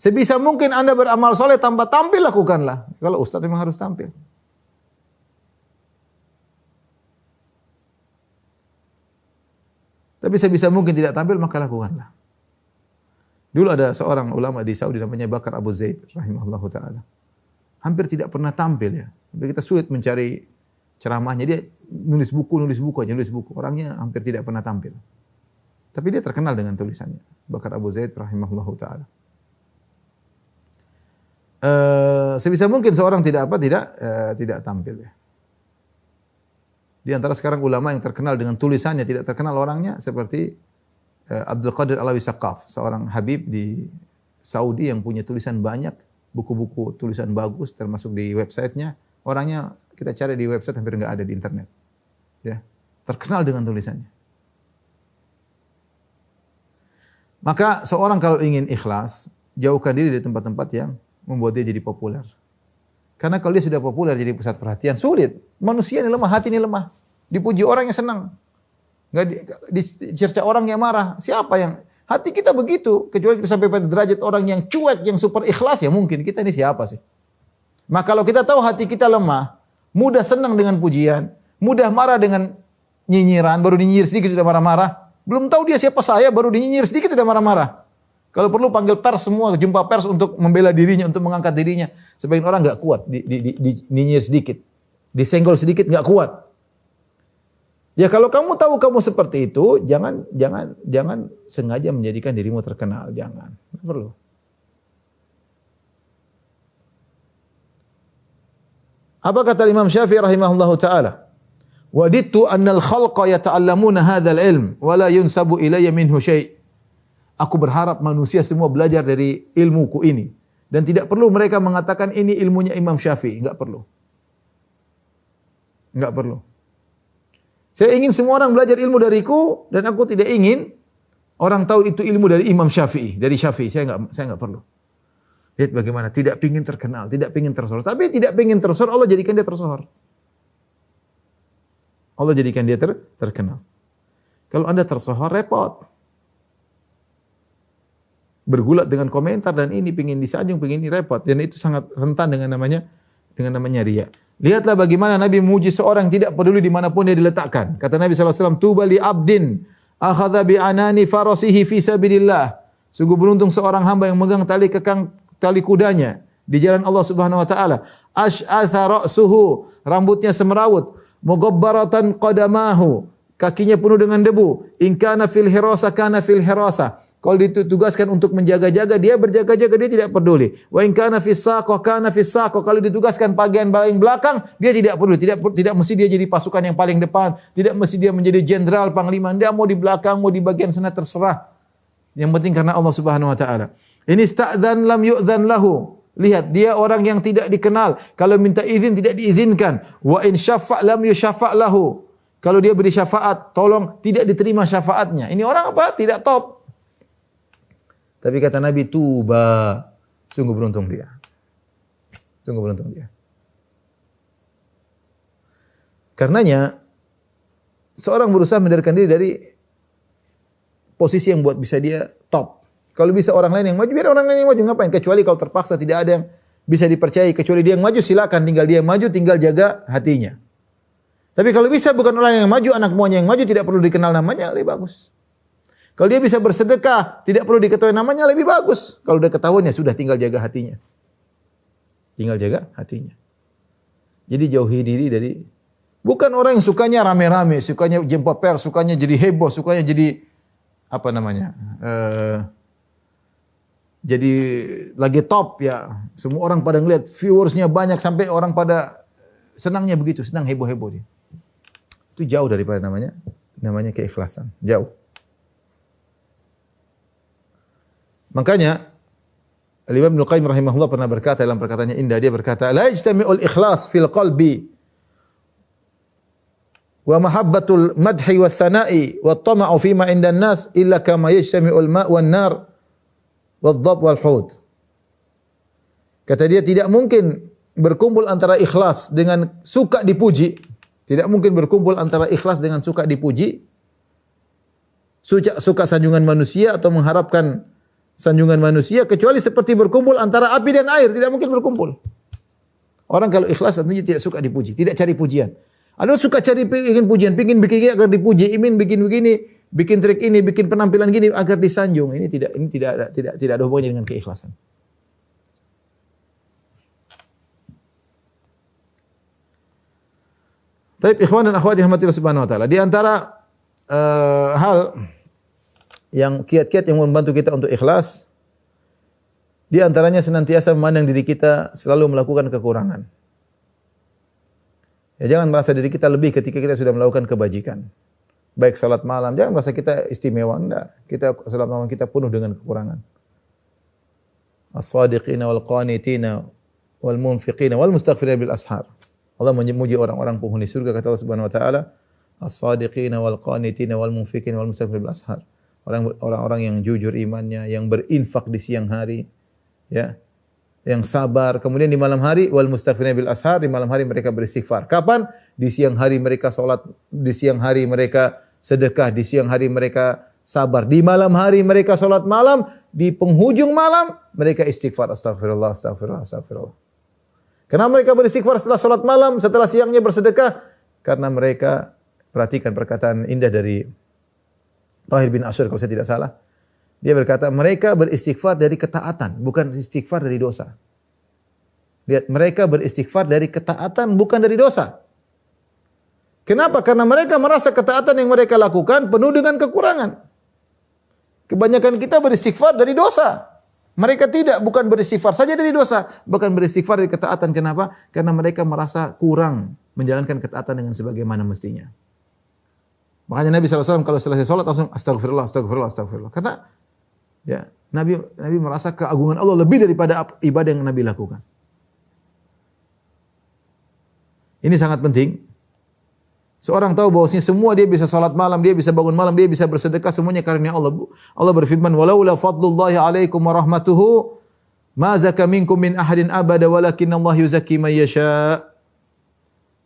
Sebisa mungkin Anda beramal soleh tanpa tampil lakukanlah. Kalau ustaz memang harus tampil. Tapi sebisa mungkin tidak tampil maka lakukanlah. Dulu ada seorang ulama di Saudi namanya Bakar Abu Zaid rahimahullahu taala. Hampir tidak pernah tampil ya. Tapi kita sulit mencari ceramahnya. Dia nulis buku, nulis buku aja, nulis buku. Orangnya hampir tidak pernah tampil. Tapi dia terkenal dengan tulisannya. Bakar Abu Zaid rahimahullahu taala. Uh, sebisa mungkin seorang tidak apa tidak uh, tidak tampil ya. Di antara sekarang ulama yang terkenal dengan tulisannya tidak terkenal orangnya seperti uh, Abdul Qadir Alawi Saqaf, seorang habib di Saudi yang punya tulisan banyak, buku-buku tulisan bagus termasuk di websitenya. Orangnya kita cari di website hampir nggak ada di internet. Ya, terkenal dengan tulisannya. Maka seorang kalau ingin ikhlas, jauhkan diri dari tempat-tempat yang membuat dia jadi populer. Karena kalau dia sudah populer jadi pusat perhatian, sulit. Manusia ini lemah, hati ini lemah. Dipuji orang yang senang. Enggak di, dicerca orang yang marah. Siapa yang hati kita begitu, kecuali kita sampai pada derajat orang yang cuek, yang super ikhlas ya mungkin kita ini siapa sih? Maka kalau kita tahu hati kita lemah, mudah senang dengan pujian, mudah marah dengan nyinyiran, baru nyinyir sedikit sudah marah-marah, belum tahu dia siapa saya, baru dinyinyir sedikit sudah marah-marah. Kalau perlu panggil pers semua, jumpa pers untuk membela dirinya, untuk mengangkat dirinya. Sebagian orang nggak kuat, di, di, di, di, dinyinyir sedikit. Disenggol sedikit nggak kuat. Ya kalau kamu tahu kamu seperti itu, jangan jangan jangan sengaja menjadikan dirimu terkenal, jangan. Nggak perlu. Apa kata Imam Syafi'i rahimahullahu taala? Wadittu annal khalqa yata'allamuna hadzal ilm wa la yunsabu ilayya minhu syai'. Aku berharap manusia semua belajar dari ilmuku ini dan tidak perlu mereka mengatakan ini ilmunya Imam Syafi'i, enggak perlu. Enggak perlu. Saya ingin semua orang belajar ilmu dariku dan aku tidak ingin orang tahu itu ilmu dari Imam Syafi'i, dari Syafi'i. Saya enggak saya enggak perlu. Lihat bagaimana, tidak pingin terkenal, tidak pingin tersohor. Tapi tidak pingin tersohor, Allah jadikan dia tersohor. Allah jadikan dia ter, terkenal. Kalau Anda tersohor, repot. Bergulat dengan komentar dan ini pingin disanjung, pingin ini repot. Dan itu sangat rentan dengan namanya dengan namanya ria. Lihatlah bagaimana Nabi memuji seorang tidak peduli di mana pun dia diletakkan. Kata Nabi SAW, Tuba li abdin akhadha bi anani farasihi fi sabilillah. Sungguh beruntung seorang hamba yang memegang tali kekang tali kudanya di jalan Allah Subhanahu wa taala. Ash'atha ra'suhu, rambutnya semerawut, mughabbaratan qadamahu, kakinya penuh dengan debu. In kana fil hirasa kana fil hirasa. Kalau ditugaskan untuk menjaga-jaga, dia berjaga-jaga, dia tidak peduli. Wa in kana fis saqah kana. Kalau ditugaskan bagian paling belakang, dia tidak peduli. Tidak tidak mesti dia jadi pasukan yang paling depan, tidak mesti dia menjadi jenderal, panglima. Dia mau di belakang, mau di bagian sana terserah. Yang penting karena Allah Subhanahu wa taala. Ini sta'dzan lam yu'dzan lahu. Lihat, dia orang yang tidak dikenal. Kalau minta izin tidak diizinkan. Wa in syafa' lam lahu. Kalau dia beri syafaat, tolong tidak diterima syafaatnya. Ini orang apa? Tidak top. Tapi kata Nabi, tuba. Sungguh beruntung dia. Sungguh beruntung dia. Karenanya, seorang berusaha mendarkan diri dari posisi yang buat bisa dia top. Kalau bisa orang lain yang maju, biar orang lain yang maju. Ngapain? Kecuali kalau terpaksa tidak ada yang bisa dipercayai. Kecuali dia yang maju, silakan. Tinggal dia yang maju, tinggal jaga hatinya. Tapi kalau bisa bukan orang yang maju, anak buahnya yang maju, tidak perlu dikenal namanya, lebih bagus. Kalau dia bisa bersedekah, tidak perlu diketahui namanya, lebih bagus. Kalau udah ketahuan ya sudah, tinggal jaga hatinya. Tinggal jaga hatinya. Jadi jauhi diri dari bukan orang yang sukanya rame-rame, sukanya jumpa pers, sukanya jadi heboh, sukanya jadi apa namanya? Uh, jadi lagi top ya. Semua orang pada ngeliat viewersnya banyak sampai orang pada senangnya begitu, senang heboh-heboh dia. Itu jauh daripada namanya namanya keikhlasan, jauh. Makanya Imam Ibnu Qayyim rahimahullah pernah berkata dalam perkataannya indah dia berkata la ijtami'ul ikhlas fil qalbi wa mahabbatul madhi wa thana'i wa tama'u fima indan nas illa kama yajtami'ul ma' wan nar wa dhab wal hud. Kata dia tidak mungkin berkumpul antara ikhlas dengan suka dipuji. Tidak mungkin berkumpul antara ikhlas dengan suka dipuji. Suka, suka sanjungan manusia atau mengharapkan sanjungan manusia kecuali seperti berkumpul antara api dan air, tidak mungkin berkumpul. Orang kalau ikhlas tentunya tidak suka dipuji, tidak cari pujian. Ada suka cari ingin pujian, ingin bikin ini agar dipuji, ingin bikin begini, bikin trik ini, bikin penampilan gini agar disanjung. Ini tidak ini tidak ada tidak tidak ada hubungannya dengan keikhlasan. Tapi ikhwan dan akhwat yang rahmatillah subhanahu wa taala, di antara uh, hal yang kiat-kiat yang membantu kita untuk ikhlas di antaranya senantiasa memandang diri kita selalu melakukan kekurangan. Ya jangan merasa diri kita lebih ketika kita sudah melakukan kebajikan. Baik salat malam, jangan merasa kita istimewa, enggak. Kita salat malam kita penuh dengan kekurangan. As-sadiqina wal qanitina wal munfiqina wal mustaghfirina bil ashar. Allah memuji orang-orang penghuni surga kata Allah Subhanahu wa taala, as-sadiqina wal qanitina wal munfiqina wal mustaghfirina bil ashar. Orang-orang yang jujur imannya, yang berinfak di siang hari, ya, yang sabar. Kemudian di malam hari wal mustaghfirina bil ashar, di malam hari mereka beristighfar. Kapan? Di siang hari mereka salat, di siang hari mereka sedekah, di siang hari mereka sabar. Di malam hari mereka salat malam, di penghujung malam mereka istighfar. Astagfirullah, astagfirullah, astagfirullah. Kenapa mereka beristighfar setelah salat malam, setelah siangnya bersedekah? Karena mereka perhatikan perkataan indah dari Tahir bin Asyur kalau saya tidak salah. Dia berkata, mereka beristighfar dari ketaatan, bukan istighfar dari dosa. Lihat, mereka beristighfar dari ketaatan, bukan dari dosa. Kenapa? Karena mereka merasa ketaatan yang mereka lakukan penuh dengan kekurangan. Kebanyakan kita beristighfar dari dosa. Mereka tidak, bukan beristighfar saja dari dosa, bahkan beristighfar dari ketaatan. Kenapa? Karena mereka merasa kurang menjalankan ketaatan dengan sebagaimana mestinya. Makanya Nabi SAW kalau selesai sholat langsung astagfirullah, astagfirullah, astagfirullah. Karena Ya, Nabi Nabi merasa keagungan Allah lebih daripada ibadah yang Nabi lakukan. Ini sangat penting. Seorang tahu bahwasanya semua dia bisa salat malam, dia bisa bangun malam, dia bisa bersedekah semuanya karena Allah. Allah berfirman, "Walaula fadlullahi 'alaikum wa rahmatuhu ma zaka minkum min ahadin abada walakin Allah yuzakki man yasha."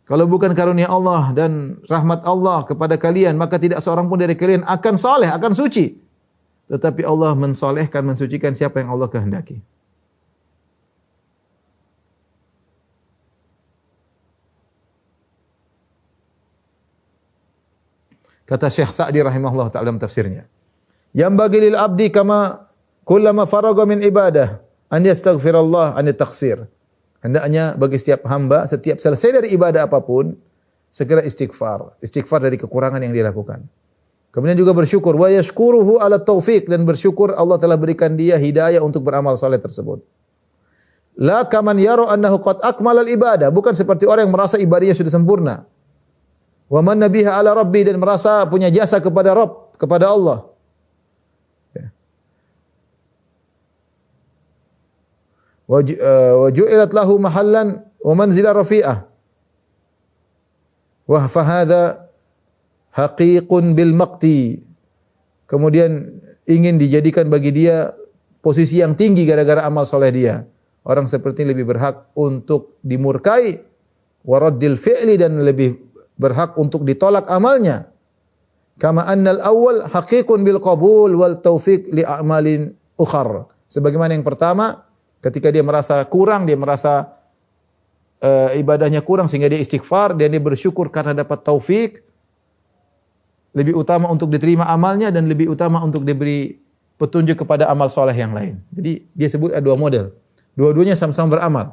Kalau bukan karunia Allah dan rahmat Allah kepada kalian, maka tidak seorang pun dari kalian akan saleh, akan suci. Tetapi Allah mensolehkan, mensucikan siapa yang Allah kehendaki. Kata Syekh Sa'di rahimahullah ta'ala dalam tafsirnya. Yang bagi lil abdi kama kullama faragha min ibadah an yastaghfirallah an taqsir. Hendaknya bagi setiap hamba setiap selesai dari ibadah apa pun segera istighfar, istighfar dari kekurangan yang dilakukan. Kemudian juga bersyukur wa yashkuruhu ala taufik dan bersyukur Allah telah berikan dia hidayah untuk beramal saleh tersebut. La kaman yaro annahu qad akmalal ibadah, bukan seperti orang yang merasa ibadahnya sudah sempurna. Wa man nabiha ala rabbi dan merasa punya jasa kepada Rabb, kepada Allah. Wa ju'ilat lahu mahallan wa manzila rafi'ah. Wa fahadha haqiqun bil maqti. Kemudian ingin dijadikan bagi dia posisi yang tinggi gara-gara amal soleh dia. Orang seperti ini lebih berhak untuk dimurkai waraddil fi'li dan lebih berhak untuk ditolak amalnya. Kama annal awal haqiqun bil qabul wal taufiq li a'malin ukhar. Sebagaimana yang pertama, ketika dia merasa kurang, dia merasa uh, ibadahnya kurang sehingga dia istighfar dan dia bersyukur karena dapat taufik lebih utama untuk diterima amalnya dan lebih utama untuk diberi petunjuk kepada amal soleh yang lain. Jadi dia sebut ada dua model. Dua-duanya sama-sama beramal.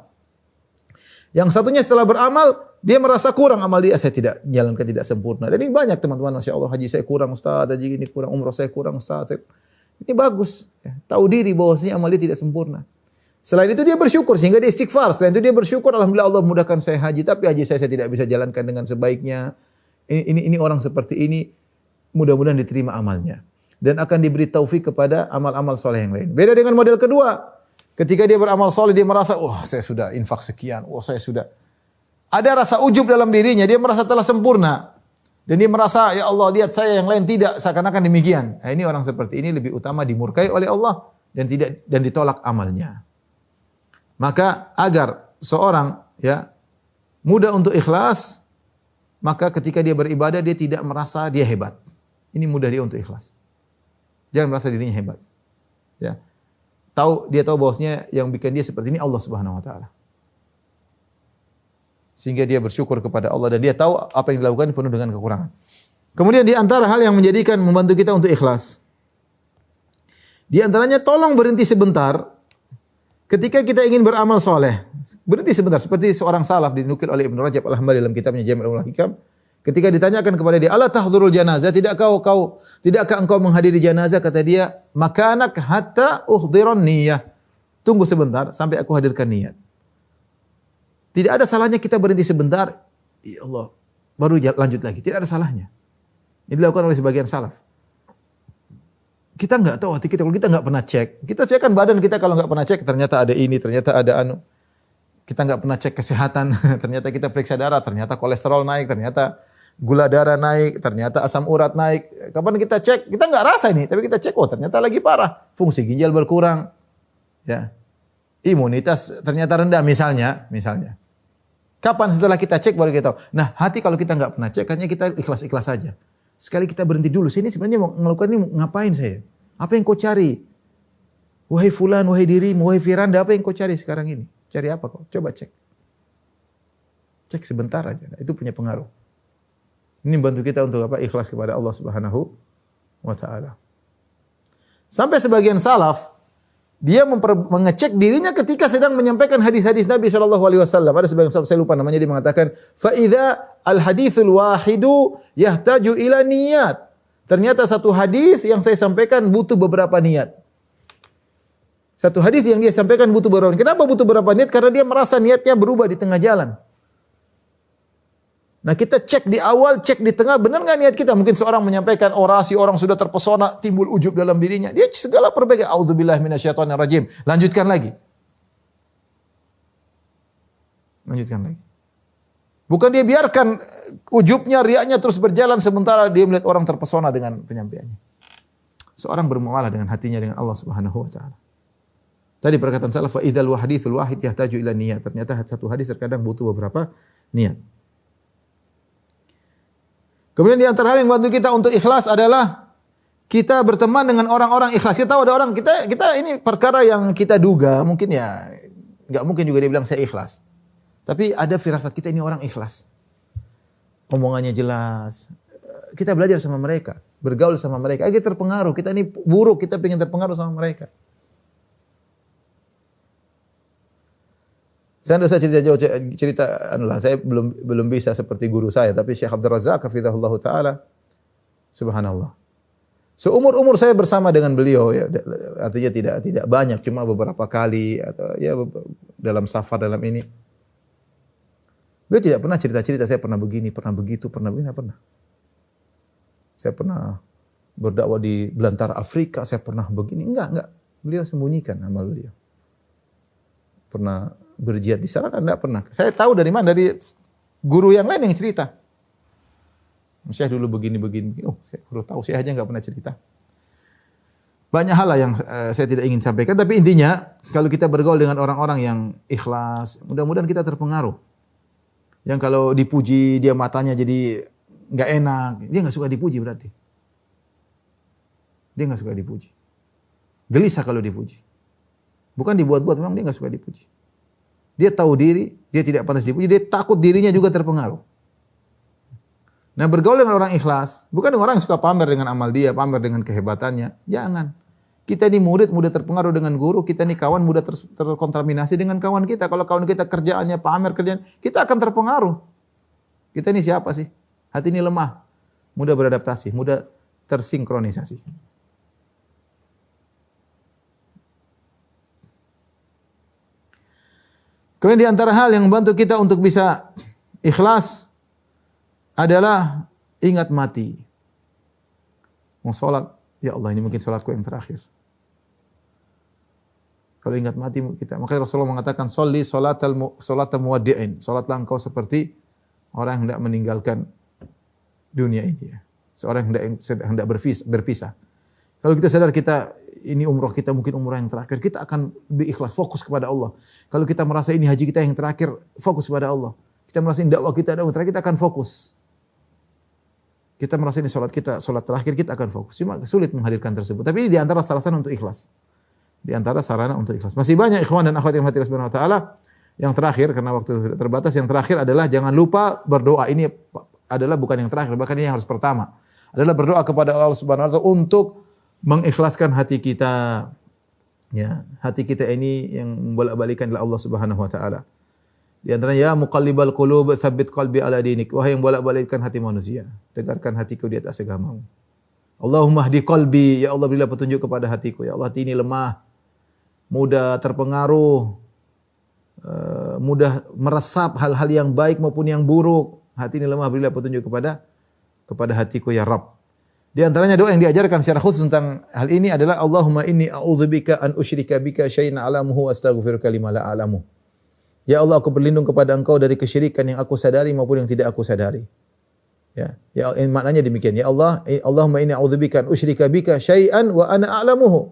Yang satunya setelah beramal, dia merasa kurang amal dia. Saya tidak jalankan tidak sempurna. Dan ini banyak teman-teman. Masya Allah, haji saya kurang Ustaz. Haji ini kurang, umroh saya kurang Ustaz. Ini bagus. Ya, tahu diri bahwasanya amal dia tidak sempurna. Selain itu dia bersyukur sehingga dia istighfar. Selain itu dia bersyukur alhamdulillah Allah mudahkan saya haji tapi haji saya saya tidak bisa jalankan dengan sebaiknya. Ini ini, ini orang seperti ini mudah-mudahan diterima amalnya dan akan diberi taufik kepada amal-amal soleh yang lain. Beda dengan model kedua. Ketika dia beramal soleh, dia merasa, wah oh, saya sudah infak sekian, wah oh, saya sudah. Ada rasa ujub dalam dirinya, dia merasa telah sempurna. Dan dia merasa, ya Allah lihat saya yang lain tidak, seakan-akan demikian. Nah, ini orang seperti ini lebih utama dimurkai oleh Allah dan tidak dan ditolak amalnya. Maka agar seorang ya mudah untuk ikhlas, maka ketika dia beribadah dia tidak merasa dia hebat. Ini mudah dia untuk ikhlas. Jangan merasa dirinya hebat. Ya tahu dia tahu bahwasanya yang bikin dia seperti ini Allah Subhanahu wa taala. Sehingga dia bersyukur kepada Allah dan dia tahu apa yang dilakukan penuh dengan kekurangan. Kemudian di antara hal yang menjadikan membantu kita untuk ikhlas. Di antaranya tolong berhenti sebentar ketika kita ingin beramal soleh. Berhenti sebentar seperti seorang salaf dinukil oleh Ibnu Rajab Al-Hambali dalam kitabnya Jami'ul Hikam. Ketika ditanyakan kepada dia, "Allah tahdhurul janazah?" Tidak kau kau tidakkah engkau menghadiri janazah? Kata dia, "Makanak hatta uhdhiran niyyah." Tunggu sebentar sampai aku hadirkan niat. Tidak ada salahnya kita berhenti sebentar. Ya Allah, baru lanjut lagi. Tidak ada salahnya. Ini dilakukan oleh sebagian salaf. Kita nggak tahu hati kita kalau kita nggak pernah cek. Kita cek kan badan kita kalau nggak pernah cek ternyata ada ini, ternyata ada anu. Kita nggak pernah cek kesehatan, (laughs) ternyata kita periksa darah, ternyata kolesterol naik, ternyata gula darah naik, ternyata asam urat naik. Kapan kita cek? Kita nggak rasa ini, tapi kita cek, oh ternyata lagi parah. Fungsi ginjal berkurang. Ya. Imunitas ternyata rendah misalnya, misalnya. Kapan setelah kita cek baru kita tahu. Nah hati kalau kita nggak pernah cek, hanya kita ikhlas-ikhlas saja. Sekali kita berhenti dulu. Saya ini sebenarnya mau melakukan ini ngapain saya? Apa yang kau cari? Wahai fulan, wahai diri, wahai Firanda, apa yang kau cari sekarang ini? Cari apa kau? Coba cek. Cek sebentar aja. Itu punya pengaruh. Ini bantu kita untuk apa? Ikhlas kepada Allah Subhanahu wa taala. Sampai sebagian salaf dia mengecek dirinya ketika sedang menyampaikan hadis-hadis Nabi sallallahu alaihi wasallam. Ada sebagian salaf saya lupa namanya dia mengatakan, "Fa idza al hadithul wahidu yahtaju ila niyat." Ternyata satu hadis yang saya sampaikan butuh beberapa niat. Satu hadis yang dia sampaikan butuh beberapa niat. Kenapa butuh beberapa niat? Karena dia merasa niatnya berubah di tengah jalan. Nah kita cek di awal, cek di tengah, benar nggak niat kita? Mungkin seorang menyampaikan orasi, orang sudah terpesona, timbul ujub dalam dirinya. Dia segala perbaikan. Audzubillah rajim. Lanjutkan lagi. Lanjutkan lagi. Bukan dia biarkan ujubnya, riaknya terus berjalan sementara dia melihat orang terpesona dengan penyampaiannya. Seorang bermuamalah dengan hatinya dengan Allah Subhanahu wa taala. Tadi perkataan salaf, "Fa idzal wahidul wahid yahtaju ila niyat." Ternyata satu hadis terkadang butuh beberapa niat. Kemudian di antara hal yang bantu kita untuk ikhlas adalah kita berteman dengan orang-orang ikhlas. Kita tahu ada orang kita kita ini perkara yang kita duga mungkin ya nggak mungkin juga dia bilang saya ikhlas. Tapi ada firasat kita ini orang ikhlas. Omongannya jelas. Kita belajar sama mereka, bergaul sama mereka. Kita terpengaruh. Kita ini buruk, kita ingin terpengaruh sama mereka. Saya tidak usah cerita jauh cerita anu lah, saya belum belum bisa seperti guru saya, tapi Syekh Abdul Razak hafizahullah taala subhanallah. Seumur-umur saya bersama dengan beliau ya artinya tidak tidak banyak cuma beberapa kali atau ya dalam safar dalam ini. Beliau tidak pernah cerita-cerita saya pernah begini, pernah begitu, pernah begini, pernah. Saya pernah berdakwah di belantara Afrika, saya pernah begini. Enggak, enggak. Beliau sembunyikan amal beliau. Pernah berjihad di sana enggak pernah. Saya tahu dari mana dari guru yang lain yang cerita. Saya dulu begini begini. Oh, saya baru tahu. Saya aja enggak pernah cerita. Banyak hal lah yang uh, saya tidak ingin sampaikan. Tapi intinya, kalau kita bergaul dengan orang-orang yang ikhlas, mudah-mudahan kita terpengaruh. Yang kalau dipuji, dia matanya jadi nggak enak. Dia nggak suka dipuji berarti. Dia nggak suka dipuji. Gelisah kalau dipuji. Bukan dibuat-buat, memang dia nggak suka dipuji. Dia tahu diri, dia tidak pantas dipuji, dia takut dirinya juga terpengaruh. Nah bergaul dengan orang ikhlas, bukan orang yang suka pamer dengan amal dia, pamer dengan kehebatannya. Jangan. Kita ini murid mudah terpengaruh dengan guru, kita ini kawan mudah ter terkontaminasi dengan kawan kita. Kalau kawan kita kerjaannya pamer kerjaan, kita akan terpengaruh. Kita ini siapa sih? Hati ini lemah, mudah beradaptasi, mudah tersinkronisasi. Kemudian di antara hal yang membantu kita untuk bisa ikhlas adalah ingat mati. Mau sholat, ya Allah ini mungkin sholatku yang terakhir. Kalau ingat mati kita, maka Rasulullah mengatakan, "Sholli sholatal sholatal muwaddi'in." Salatlah engkau seperti orang yang hendak meninggalkan dunia ini. Seorang yang hendak berpisah. Kalau kita sadar kita ini umroh kita mungkin umroh yang terakhir, kita akan lebih ikhlas, fokus kepada Allah. Kalau kita merasa ini haji kita yang terakhir, fokus kepada Allah. Kita merasa ini dakwah kita dakwah terakhir, kita akan fokus. Kita merasa ini sholat kita, sholat terakhir kita akan fokus. Cuma sulit menghadirkan tersebut. Tapi ini di antara sarana untuk ikhlas. Di antara sarana untuk ikhlas. Masih banyak ikhwan dan akhwat yang hati wa taala. Yang terakhir karena waktu terbatas, yang terakhir adalah jangan lupa berdoa. Ini adalah bukan yang terakhir, bahkan ini yang harus pertama. Adalah berdoa kepada Allah Subhanahu wa taala untuk mengikhlaskan hati kita. Ya, hati kita ini yang bolak-balikan adalah Allah Subhanahu wa taala. Di antaranya ya muqallibal qulub tsabbit qalbi ala dinik. Wahai yang bolak-balikkan hati manusia, tegarkan hatiku di atas agamamu. Allahumma hdi qalbi, ya Allah berilah petunjuk kepada hatiku. Ya Allah, hati ini lemah, mudah terpengaruh, uh, mudah meresap hal-hal yang baik maupun yang buruk. Hati ini lemah, berilah petunjuk kepada kepada hatiku ya Rabb. Di antaranya doa yang diajarkan secara khusus tentang hal ini adalah Allahumma inni a'udzubika an usyrika bika syai'an a'lamuhu astaghfiruka lima la a'lamu. Ya Allah, aku berlindung kepada Engkau dari kesyirikan yang aku sadari maupun yang tidak aku sadari. Ya, ya maknanya demikian. Ya Allah, Allahumma inni a'udzubika an usyrika bika syai'an wa ana a'lamuhu.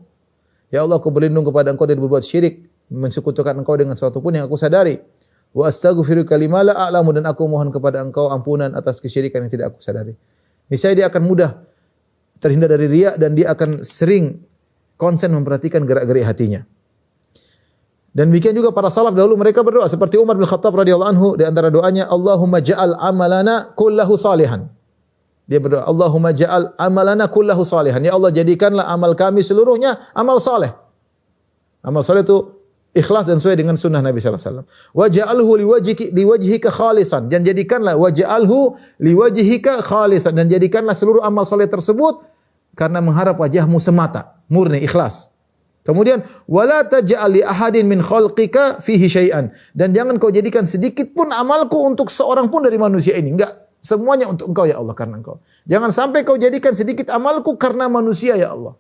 Ya Allah, aku berlindung kepada Engkau dari berbuat syirik, mensekutukan Engkau dengan sesuatu pun yang aku sadari. Wa astaghfiruka lima la a'lamu dan aku mohon kepada Engkau ampunan atas kesyirikan yang tidak aku sadari. Niscaya dia akan mudah terhindar dari riak dan dia akan sering konsen memperhatikan gerak-gerik hatinya. Dan demikian juga para salaf dahulu mereka berdoa seperti Umar bin Khattab radhiyallahu anhu di antara doanya Allahumma ja'al amalana kullahu salihan. Dia berdoa Allahumma ja'al amalana kullahu salihan. Ya Allah jadikanlah amal kami seluruhnya amal saleh. Amal saleh itu ikhlas dan sesuai dengan sunnah Nabi wasallam. Waj'alhu liwajhika liwajhika khalisan dan jadikanlah waj'alhu liwajhika khalisan dan jadikanlah seluruh amal saleh tersebut karena mengharap wajahmu semata, murni ikhlas. Kemudian wala taj'al li ahadin min khalqika fihi syai'an dan jangan kau jadikan sedikit pun amalku untuk seorang pun dari manusia ini. Enggak, semuanya untuk engkau ya Allah karena engkau. Jangan sampai kau jadikan sedikit amalku karena manusia ya Allah.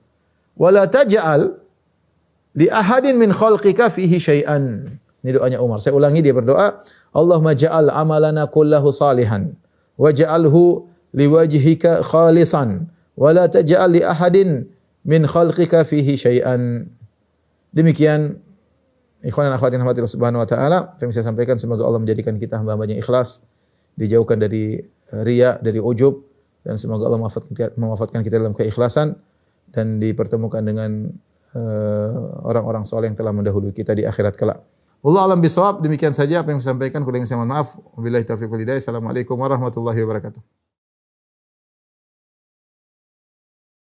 Wala taj'al li ahadin min khalqika fihi syai'an. Ini doanya Umar. Saya ulangi dia berdoa, Allahumma ja'al amalana kullahu salihan waj'alhu liwajhika khalisan wa la taj'al li ahadin min khalqika fihi syai'an. Demikian ikhwan dan akhwat yang rahmati Subhanahu wa taala, yang saya sampaikan semoga Allah menjadikan kita hamba-hamba yang ikhlas, dijauhkan dari riya, dari ujub dan semoga Allah mewafatkan kita dalam keikhlasan dan dipertemukan dengan uh, orang-orang soleh yang telah mendahului kita di akhirat kelak. Allah alam bisawab. Demikian saja apa yang saya sampaikan. Kurang saya mohon maaf. Wabillahi taufiq wal. Assalamualaikum warahmatullahi wabarakatuh.